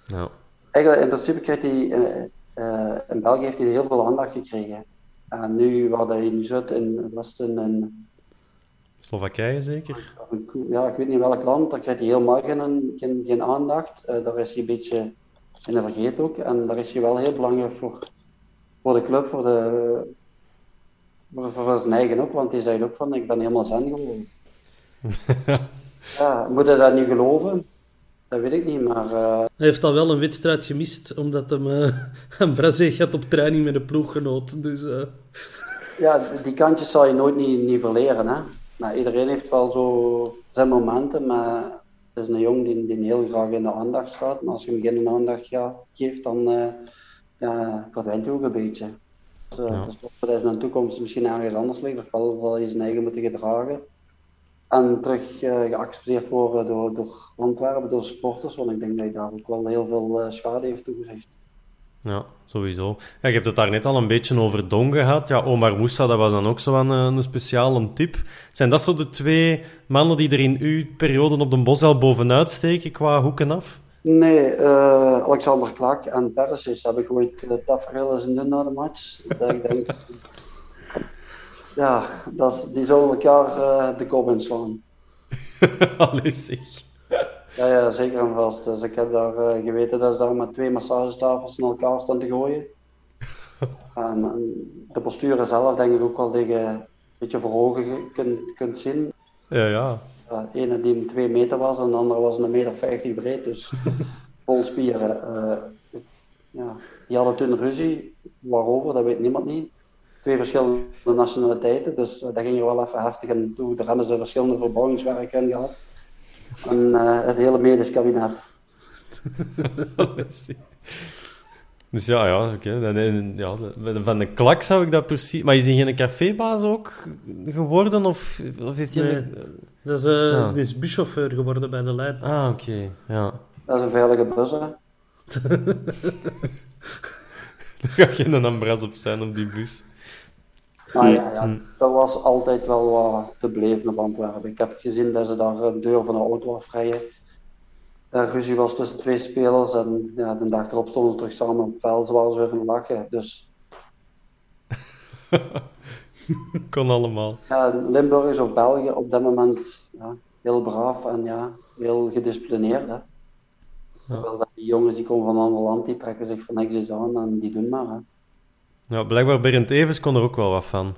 Speaker 2: Ja.
Speaker 3: eigenlijk, in principe krijgt hij, eh, eh, in België heeft hij heel veel aandacht gekregen. En nu, waar hij nu zit, in Westen, en,
Speaker 2: Slowakije zeker?
Speaker 3: ja, ik weet niet welk land, daar krijgt hij helemaal geen, geen, geen aandacht. Eh, daar is hij een beetje in de vergeet ook. En daar is hij wel heel belangrijk voor, voor de club, voor de, voor, voor zijn eigen ook, want hij zei ook van, ik ben helemaal zen geworden. ja, moet je dat niet geloven? Dat weet ik niet, maar... Uh...
Speaker 4: Hij heeft dan wel een wedstrijd gemist, omdat hem uh, een Brazil gaat op training met een ploeggenoot. Dus, uh...
Speaker 3: Ja, die kantjes zal je nooit niet, niet verleren. Hè? Nou, iedereen heeft wel zo zijn momenten, maar het is een jong die, die heel graag in de aandacht staat. Maar als je hem geen aandacht ja, geeft, dan ja, verdwijnt hij ook een beetje. Dus, ja. dus dat hij in de toekomst misschien ergens anders ligt, ofwel zal hij zijn eigen moeten gedragen en terug uh, geaccepteerd worden door, door Antwerpen, door sporters. Want ik denk dat hij daar ook wel heel veel uh, schade heeft toegezegd.
Speaker 2: Ja, sowieso. Ja, je hebt het daar net al een beetje over Dong gehad. Ja, Omar Moussa, dat was dan ook zo een, een speciale tip. Zijn dat zo de twee mannen die er in uw periode op de bos al bovenuit steken qua hoeken af?
Speaker 3: Nee, uh, Alexander Klak en Persis heb ik ooit uh, tafereel eens doen na de match. Dat ik denk, ja, dat die zullen elkaar uh, de kop inslaan.
Speaker 2: Allee, zeg.
Speaker 3: Ja, ja, zeker en vast. Dus ik heb daar uh, geweten dat ze daar met twee massagetafels in elkaar staan te gooien. en, en, de posturen zelf denk ik ook wel tegen een beetje voor ogen kunt, kunt zien.
Speaker 2: Ja, ja.
Speaker 3: De ene die 2 meter was en de andere was een meter 50 breed, dus vol spieren. Uh, ja. Die hadden toen ruzie, waarover, dat weet niemand niet twee verschillende nationaliteiten. Dus uh, daar ging er wel even heftig aan toe. Daar hebben ze verschillende verbouwingswerken in gehad. En uh, het hele medisch kabinet.
Speaker 2: dus ja, ja, oké. Okay. Ja, van de klak zou ik dat precies... Maar is hij geen cafébaas ook geworden? Of, of heeft hij...
Speaker 4: Nee, een... dat is, uh, die is buschauffeur geworden bij de lijn.
Speaker 2: Ah, oké. Okay. Ja.
Speaker 3: Dat is een veilige bus, hè?
Speaker 2: er gaat geen ambras op zijn op die bus.
Speaker 3: Maar ja, ja, hm. dat was altijd wel wat te beleven op Antwerpen. Ik heb gezien dat ze daar de deur van de auto afrijden. Er ruzie was tussen twee spelers en ja, de dag erop stonden ze terug samen op het veld. Ze waren weer een lachen. Dus...
Speaker 2: Kon allemaal.
Speaker 3: Ja, Limburgers of België op dat moment ja, heel braaf en ja, heel gedisciplineerd. Hè. Ja. dat die jongens die komen van een ander land, die trekken zich van niks aan en die doen maar. Hè.
Speaker 2: Ja, blijkbaar Berend Evers kon er ook wel wat van.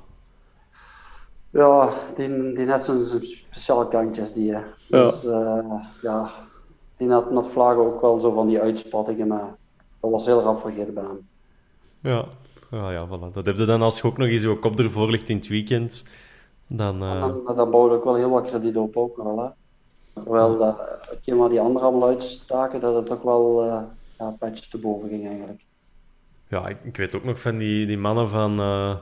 Speaker 3: Ja, die, die net zo'n speciale kantjes die. Ja. Dus uh, ja, die had met Vlagen ook wel zo van die uitspattingen, maar dat was heel rap vergeten bij hem.
Speaker 2: Ja, ja, ja voilà. dat heb je dan als je ook nog eens je kop ervoor ligt in het weekend. Dan, uh...
Speaker 3: dan, dan bouwde ik wel heel wat krediet op ook wel. Hè. Terwijl dat, hetgeen waar die anderen allemaal uitstaken, dat het ook wel uh, ja, patches te boven ging eigenlijk
Speaker 2: ja, ik, weet ook nog van die, die mannen van, uh,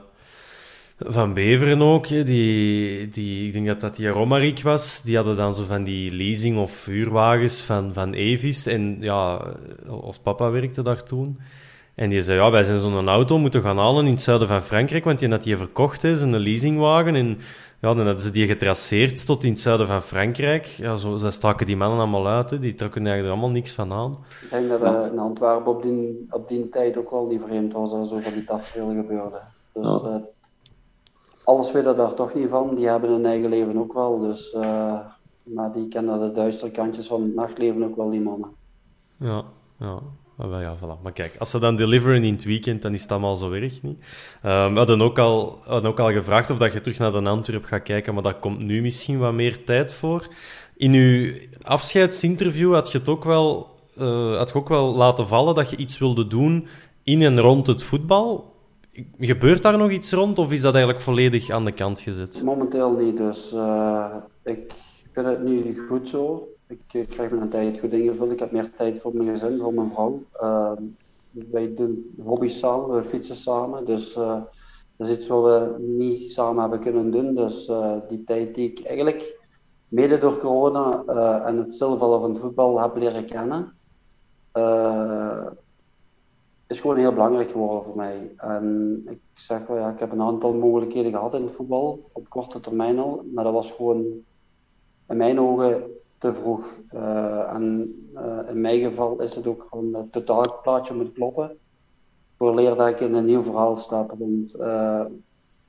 Speaker 2: van Beveren ook. Hè, die, die, ik denk dat dat die Romaric was. Die hadden dan zo van die leasing- of huurwagens van, van Evis. En ja, als papa werkte daar toen. En die zei, ja, wij zijn zo'n auto moeten gaan halen in het zuiden van Frankrijk, want die had die verkocht, is een leasingwagen. En ja, dan hadden ze die getraceerd tot in het zuiden van Frankrijk. Ja, zo, ze staken die mannen allemaal uit, hè. die trokken eigenlijk allemaal niks van aan.
Speaker 3: Ik denk dat uh, in Antwerpen op die, op die tijd ook wel niet vreemd was dat zo van die tafereel gebeurde. Dus ja. uh, alles weten daar toch niet van, die hebben hun eigen leven ook wel. Dus, uh, maar die kennen de duistere kantjes van het nachtleven ook wel, die mannen.
Speaker 2: Ja, ja. Ah, ja, voilà. Maar kijk, als ze dan deliveren in het weekend, dan is het allemaal zo erg niet. Um, we hadden ook, al, hadden ook al gevraagd of dat je terug naar de Antwerp gaat kijken, maar daar komt nu misschien wat meer tijd voor. In uw afscheidsinterview had je het ook wel, uh, had je ook wel laten vallen dat je iets wilde doen in en rond het voetbal. Gebeurt daar nog iets rond of is dat eigenlijk volledig aan de kant gezet?
Speaker 3: Momenteel niet, dus uh, ik vind het nu goed zo. Ik krijg mijn tijd goed ingevuld. Ik heb meer tijd voor mijn gezin, voor mijn vrouw. Uh, wij doen hobby's samen, we fietsen samen. Dus uh, dat is iets wat we niet samen hebben kunnen doen. Dus uh, die tijd die ik eigenlijk mede door corona eh, en het stilvallen van voetbal heb leren kennen, is gewoon heel belangrijk geworden voor mij. En ik zeg wel, ja, ik heb een aantal mogelijkheden gehad in het voetbal, op korte termijn al. Maar dat was gewoon in mijn ogen te vroeg. Uh, en uh, in mijn geval is het ook gewoon het totaalplaatje moet kloppen. Voor leer dat ik in een nieuw verhaal stap. Want uh,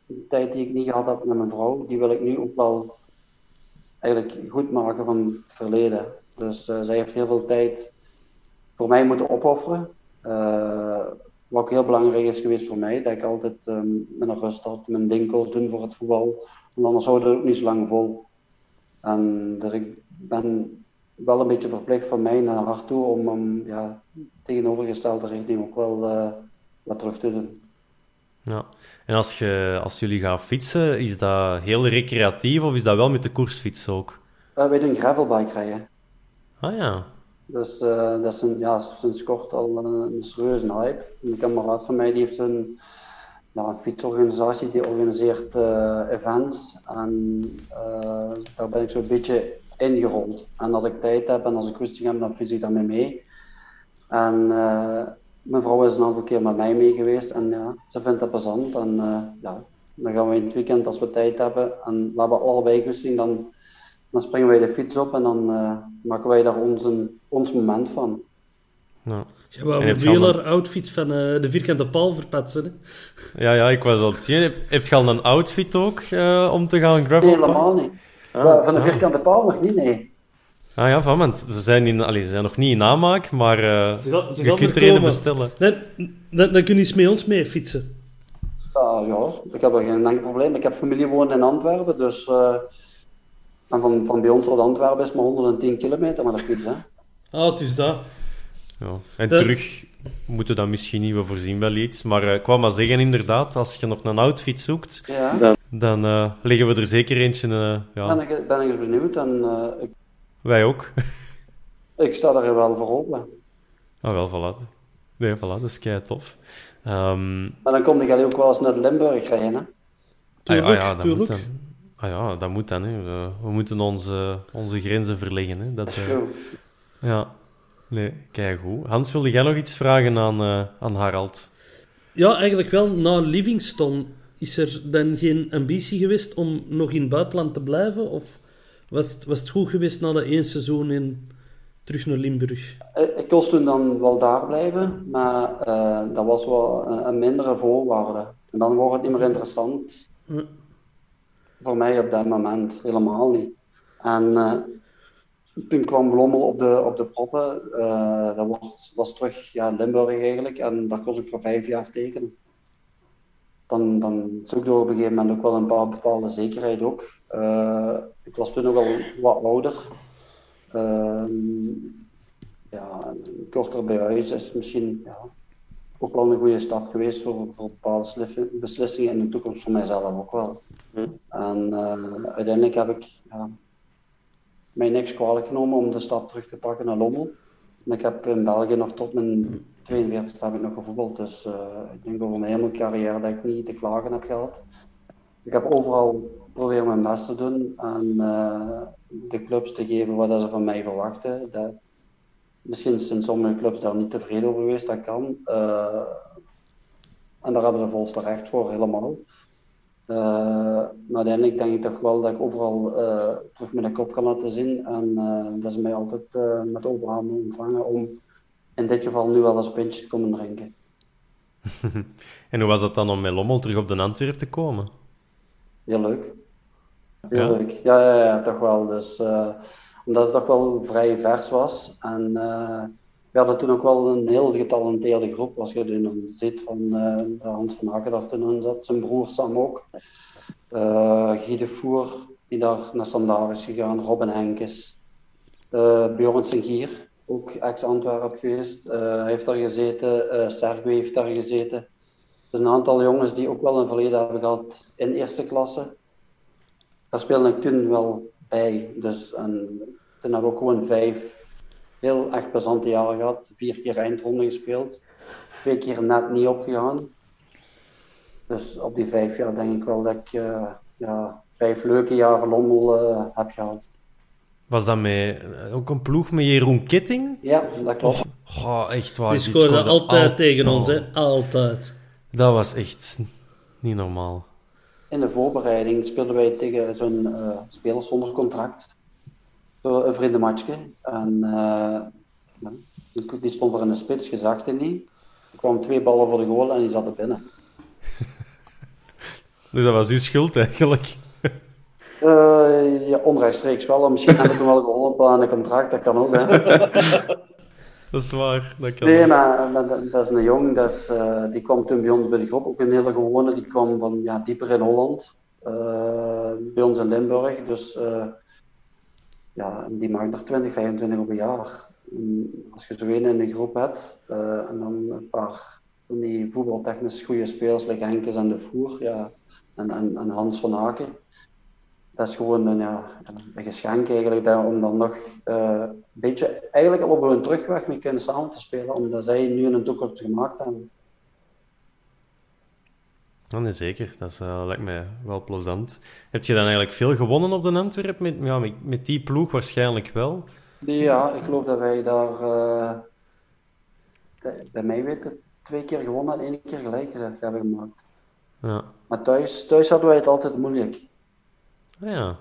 Speaker 3: de tijd die ik niet gehad heb met mijn vrouw, die wil ik nu ook wel eigenlijk goed maken van het verleden. Dus zij heeft heel veel tijd voor mij moeten opofferen. wat ook heel belangrijk is geweest voor mij, dat ik altijd ehm, een rust had, mijn kon doen voor het voetbal. Want anders houden het ook niet zo lang vol. En dus ik ben wel een beetje verplicht van mij naar hart toe om ja, tegenovergestelde richting ook wel uh, wat terug te doen.
Speaker 2: Ja. En als, je, als jullie gaan fietsen, is dat heel recreatief of is dat wel met de koersfiets ook?
Speaker 3: Uh, wij doen gravelbike rijden.
Speaker 2: Ah ja.
Speaker 3: Dus uh, dat is een, ja, sinds kort al een, een serieuze hype. Een kameraad van mij die heeft een, ja, een fietsorganisatie die organiseert events. En daar ben ik zo'n beetje ingerold. En als ik tijd heb en als ik rustig heb, dan fiets ik daarmee mee. En mijn vrouw is een aantal keer met mij mee geweest en ja, ze vindt het plezant. En ja, dan gaan we in het weekend als we tijd hebben en we hebben allebei gezien, dan, dan springen wij de fiets op en dan maken wij daar ons, ons moment van.
Speaker 2: Ja.
Speaker 4: Je wou een wieler outfit van uh, de vierkante paal verpatsen. Hè?
Speaker 2: Ja, ja, ik was al het zien. Heb, heb je al een outfit ook uh, om te gaan gravel?
Speaker 3: Nee, helemaal niet. Ah, van de vierkante paal nog niet, nee.
Speaker 2: Ah ja, van, want ze zijn, in, allez, ze zijn nog niet in aanmaak, maar uh,
Speaker 4: ze gaan, ze
Speaker 2: je kunt er een bestellen.
Speaker 4: Dan, dan, dan kun je eens met ons mee fietsen.
Speaker 3: Uh, ja, ik heb er geen enkel probleem. Ik heb familie wonen in Antwerpen, dus... Uh, en van, van bij ons tot Antwerpen is maar 110 kilometer, maar dat is hè.
Speaker 4: Ah, het is dat.
Speaker 2: Ja. En dat... terug moeten we dan misschien niet, we voorzien wel iets. Maar uh, ik kwam maar zeggen, inderdaad, als je nog een outfit zoekt,
Speaker 3: ja.
Speaker 2: dan, dan uh, leggen we er zeker eentje... Uh, ja.
Speaker 3: ben, ik, ben ik eens benieuwd en... Ik...
Speaker 2: Wij ook.
Speaker 3: ik sta daar wel voor open.
Speaker 2: Ah, wel, voilà. Nee, voilà, dat is kei tof. Um...
Speaker 3: Maar dan kom je ook wel eens naar Limburg rijden, hè?
Speaker 2: Tuurlijk, ah, ja, ja, dat moet dan. Ah ja, dat moet dan. Hè. We, we moeten onze, onze grenzen verleggen. Hè. Dat,
Speaker 3: uh,
Speaker 2: ja, nee, kijk goed. Hans, wilde jij nog iets vragen aan, uh, aan Harald?
Speaker 4: Ja, eigenlijk wel. Na Livingston is er dan geen ambitie geweest om nog in het buitenland te blijven? Of was het, was het goed geweest na dat één seizoen in, terug naar Limburg?
Speaker 3: Ik kon toen dan wel daar blijven, maar uh, dat was wel een, een, mindere voorwaarde. En dan wordt het niet meer interessant. Voor mij op dat moment helemaal niet. En uh, toen kwam Lommel op de, op de proppen. Uh, dat was, was terug ja, Limburg eigenlijk. En daar kon ik voor vijf jaar tekenen. Dan, dan zoek je op een gegeven moment ook wel een paar bepaalde zekerheid ook. Uh, ik was toen ook al wat ouder. ja, korter bij huis is misschien ja, ook wel een goede stap geweest voor, voor bepaalde beslissingen in de toekomst voor mijzelf ook wel.
Speaker 5: Hm.
Speaker 3: En uh, uiteindelijk heb ik ja, mij niks kwalijk genomen om de stap terug te pakken naar Lommel. En ik heb in België nog tot mijn 42 heb ik nog gevoetbald, dus uh, ik denk over mijn hele carrière dat ik niet te klagen heb gehad. Ik heb overal proberen mijn best te doen en uh, de clubs te geven wat ze van mij verwachten. Dat, Misschien zijn sommige clubs daar niet tevreden over geweest, dat kan. Uh, en daar hebben ze volste recht voor, helemaal. Uh, maar uiteindelijk denk ik toch wel dat ik overal uh, terug mijn kop kan laten zien. En dat ze mij altijd met open ontvangen om in dit geval nu wel eens een pintje komen drinken.
Speaker 2: en hoe was dat dan om met Lommel terug op de Antwerp te komen?
Speaker 3: Heel leuk. Heel ja? leuk. Ja, ja, ja, toch wel. Dus omdat het toch wel vrij vers was. En uh, we hadden toen ook wel een heel getalenteerde groep. Als je dan ziet van uh, Hans van Hakken daar toen zat, zijn broer Sam ook. Uh, Guy de Voer, die daar naar Standaard is gegaan. Robin Henkes. Uh, Bjorn Sengier, ook ex-Antwerp geweest. heeft daar gezeten. Uh, heeft daar gezeten. Dus een aantal jongens die ook wel een verleden hebben gehad in eerste klasse. Daar speelde ik toen wel bij. Dus en, toen hebben we ook gewoon vijf heel echt plezante jaren gehad. Vier keer eindronde gespeeld. Twee keer net niet opgegaan. Dus op die vijf jaar denk ik wel dat ik uh, ja, vijf leuke jaren Lommel uh, heb gehad.
Speaker 2: Was dat met, ook een ploeg met Jeroen Kitting?
Speaker 3: Ja, dat klopt.
Speaker 2: Oh, oh echt waar.
Speaker 4: Die scoorde, scoorde altijd al... tegen ons, hè? Altijd.
Speaker 2: Dat was echt niet normaal
Speaker 3: in de voorbereiding speelden wij tegen zo'n uh, speler zonder contract. Zo een vriendenmatchje. En uh, die stond er in de spits, je zag het niet. Er kwamen twee ballen voor de goal en die zat er binnen.
Speaker 2: dus dat was uw schuld eigenlijk?
Speaker 3: Uh, ja, onrechtstreeks wel. Misschien heb ik hem wel geholpen aan een contract, dat kan ook. Hè.
Speaker 2: dat is waar. Dat kan
Speaker 3: Nee,
Speaker 2: ook.
Speaker 3: maar, dat, is een jong, dat is, eh, die kwam toen bij ons bij de groep, ook een hele gewone, die kwam van ja, dieper in Holland, eh, bij ons in Limburg. Dus ja, die maakt er 20, 25 op een jaar. En als je zo een in de groep hebt, en dan een paar van die voetbaltechnisch goede spelers, like Henkes en De Voer, ja, en, en, en Hans van Aken. Dat is gewoon een, ja, een geschenk eigenlijk, om dan nog eh, een beetje, eigenlijk op hun terugweg mee kunnen samen te spelen, omdat zij nu een toekomst gemaakt hebben.
Speaker 2: Nee, zeker. Dat is, eh, lijkt mij wel plezant. Heb je dan eigenlijk veel gewonnen op de Antwerp? Met, ja, met, met die ploeg waarschijnlijk wel.
Speaker 3: Ja, ik geloof dat wij daar, eh, bij mij weten, twee keer gewonnen en één keer gelijk hebben gemaakt.
Speaker 2: Ja.
Speaker 3: Maar thuis, thuis hadden wij het altijd moeilijk.
Speaker 2: Ah, ja.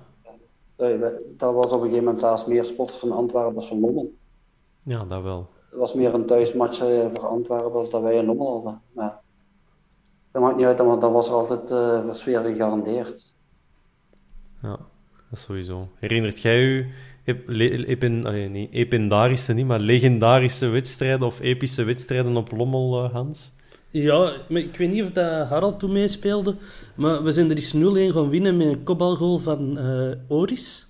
Speaker 3: Dat dat was op een gegeven moment zelfs meer spots van Antwerpen als van Lommel.
Speaker 2: ja, dat wel.
Speaker 3: Het was meer een thuismatch eh, voor Antwerpen als dat wij in Lommel hadden. Maar dat maakt niet uit, want dan was er altijd eh sfeer gegarandeerd.
Speaker 2: Ja, dat sowieso. Herinnert jij niet, ependarische, niet, maar legendarische wedstrijden of epische wedstrijden op Lommel, eh, Hans?
Speaker 4: Ja, maar ik weet niet of dat Harald toen meespeelde, maar we zijn er eens 0-1 gaan winnen met een kopbalgoal van eh, Oris.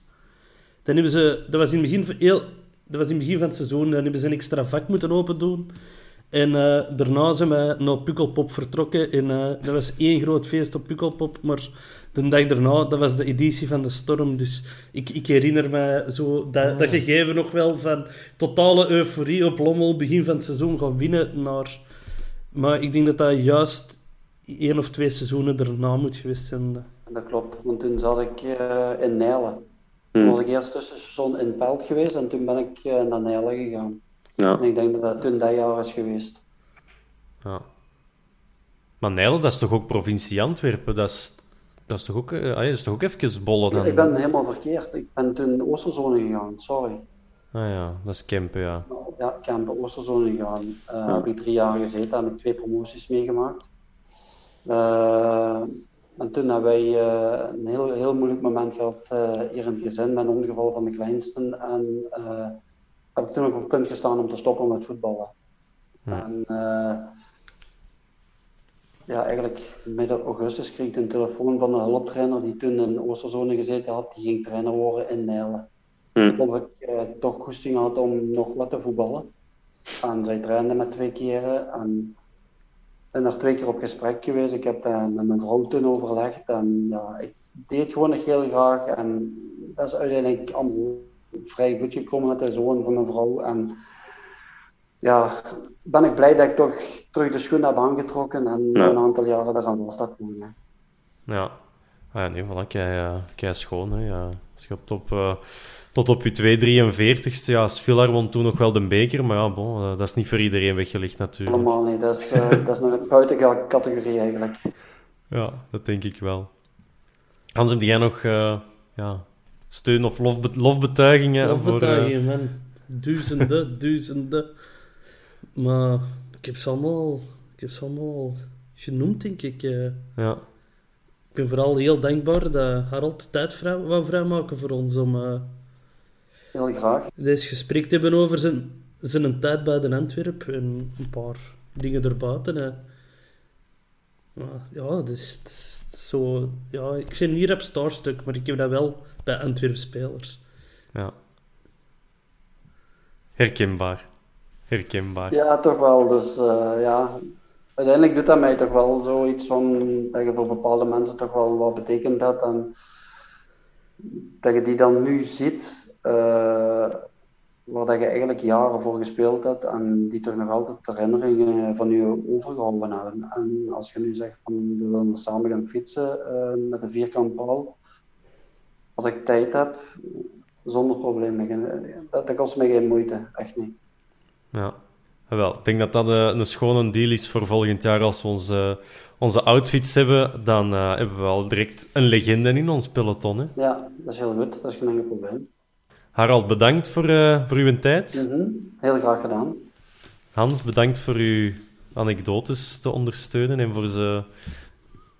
Speaker 4: Dan hebben ze, dat, was in het begin van heel, dat was in het begin van het seizoen, dan hebben ze een extra vak moeten open doen. En eh, daarna zijn we naar Pukkelpop vertrokken en eh, dat was één groot feest op Pukkelpop, maar de dag daarna, dat was de editie van de Storm, dus ik, ik herinner me zo dat, dat gegeven nog wel van totale euforie op Lommel, begin van het seizoen gaan winnen naar... Maar ik denk dat dat juist één of twee seizoenen daarna moet geweest zijn.
Speaker 3: En dat klopt, want toen zat ik eh, in Nijlen.
Speaker 5: Hm.
Speaker 3: Toen was ik eerst tussenstation in Pelt geweest en toen ben ik eh, naar Nijlen gegaan.
Speaker 5: Ja.
Speaker 3: En ik denk dat dat toen dat jaar is geweest.
Speaker 2: Ja. Maar Nijl, dat is toch ook provincie Antwerpen? Dat is, dat is toch ook, eh, ah, dat is toch ook even bollen dan?
Speaker 3: Ik ben helemaal verkeerd. Ik ben toen in Oosterzone gegaan, sorry.
Speaker 2: Ah ja, dat is Kempen, ja.
Speaker 3: Ja, ik heb bij Oosterzone gegaan. Eh Heb ik drie jaar gezeten, heb ik twee promoties meegemaakt. Eh, en toen hebben wij eh, een heel, heel moeilijk moment gehad eh, hier in het gezin met een ongeval van de kleinsten. En eh, heb ik toen ook op het punt gestaan om te stoppen met voetballen. En eh, ja, eigenlijk midden augustus kreeg ik een telefoon van een hulptrainer die toen in Oosterzone gezeten had. Die ging trainer worden in Nijlen. Omdat ik eh, toch goesting had om nog wat te voetballen. En zij trainde met twee keren. En ik ben er twee keer op gesprek geweest. Ik heb dat met mijn vrouw toen overlegd. En ja, ik deed gewoon nog heel graag. En dat is uiteindelijk allemaal vrij goed gekomen met de zoon van mijn vrouw. En ja, ben ik blij dat ik toch terug de schoen heb aangetrokken en
Speaker 5: Ja.
Speaker 3: een aantal jaren eraan vast heb gewonnen.
Speaker 2: Ja. Ah ja, nee, voilà, kei, eh, kei schoon, hè. Ja. Als je op top, eh, tot op je 243ste, ja, Svillar won toen nog wel de beker, maar ja, bon, eh, dat is niet voor iedereen weggelegd natuurlijk.
Speaker 3: Helemaal niet. Dat is, eh, dat is nog een buiten categorie eigenlijk.
Speaker 2: Ja, dat denk ik wel. Hans, heb jij nog eh, ja, steun of lofbe- lofbetuigingen? voor, eh,
Speaker 4: Lofbetuigingen, man. Duizenden, duizenden. Maar ik heb ze allemaal, ik heb ze allemaal genoemd, denk ik. eh.
Speaker 2: ja.
Speaker 4: Ik ben vooral heel dankbaar dat Harald tijd vrij, wou vrijmaken voor ons om eh,
Speaker 3: Heel graag.
Speaker 4: deze gesprek te hebben over zijn, zijn tijd bij de Antwerp en een paar dingen erbuiten. hè. Maar ja, is, is- is zo... Ja, ik ben niet op Starstuk, maar ik heb dat wel bij Antwerp spelers.
Speaker 2: ja. Herkenbaar. Herkenbaar.
Speaker 3: Ja, toch wel. Dus eh, ja, uiteindelijk doet dat mij toch wel zoiets van dat je voor bepaalde mensen toch wel wat betekend hebt. En dat je die dan nu ziet, waar dat je eigenlijk jaren voor gespeeld hebt en die toch nog altijd herinneringen van je overgehouden hebben. En als je nu zegt van we willen samen gaan fietsen eh, met een vierkant paal, als ik tijd heb, zonder probleem. Dat, dat kost mij geen moeite, echt niet.
Speaker 2: Ja. Ah, Wel, ik denk dat dat eh, een schone deal is voor volgend jaar. Als we onze, onze outfits hebben, dan eh, hebben we al direct een legende in ons peloton. Hè?
Speaker 3: Ja, dat is heel goed. Dat is geen enkel probleem.
Speaker 2: Harald, bedankt voor, eh, voor uw tijd.
Speaker 3: Mhm. Heel graag gedaan.
Speaker 2: Hans, bedankt voor uw anekdotes te ondersteunen en voor ze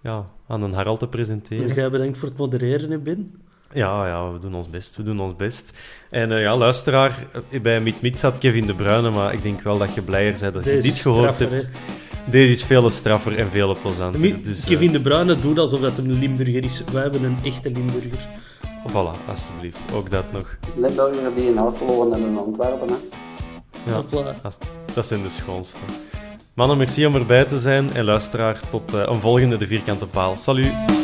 Speaker 2: ja, aan een Harald te
Speaker 4: En
Speaker 2: presenteren.
Speaker 4: jij bedankt voor het modereren, hè, Ben.
Speaker 2: Ja, ja, we doen ons best. We doen ons best. En uh, ja, luisteraar, eh, bij Meet Meet zat Kevin De Bruyne, maar ik denk wel dat je blijer bent dat je dit gehoord hebt. Deze is veel straffer en veel plezanter. Dus,
Speaker 4: Kevin De Bruyne doet alsof dat een Limburger is. Wij hebben een echte Limburger.
Speaker 2: Voilà, alsjeblieft. Ook dat nog.
Speaker 3: Limburger die in Alphen en in Antwerpen, hè.
Speaker 2: Ja, dat, dat zijn de schoonste. Mannen, merci om erbij te zijn. En luisteraar, tot uh, een volgende De Vierkante Paal. Salut!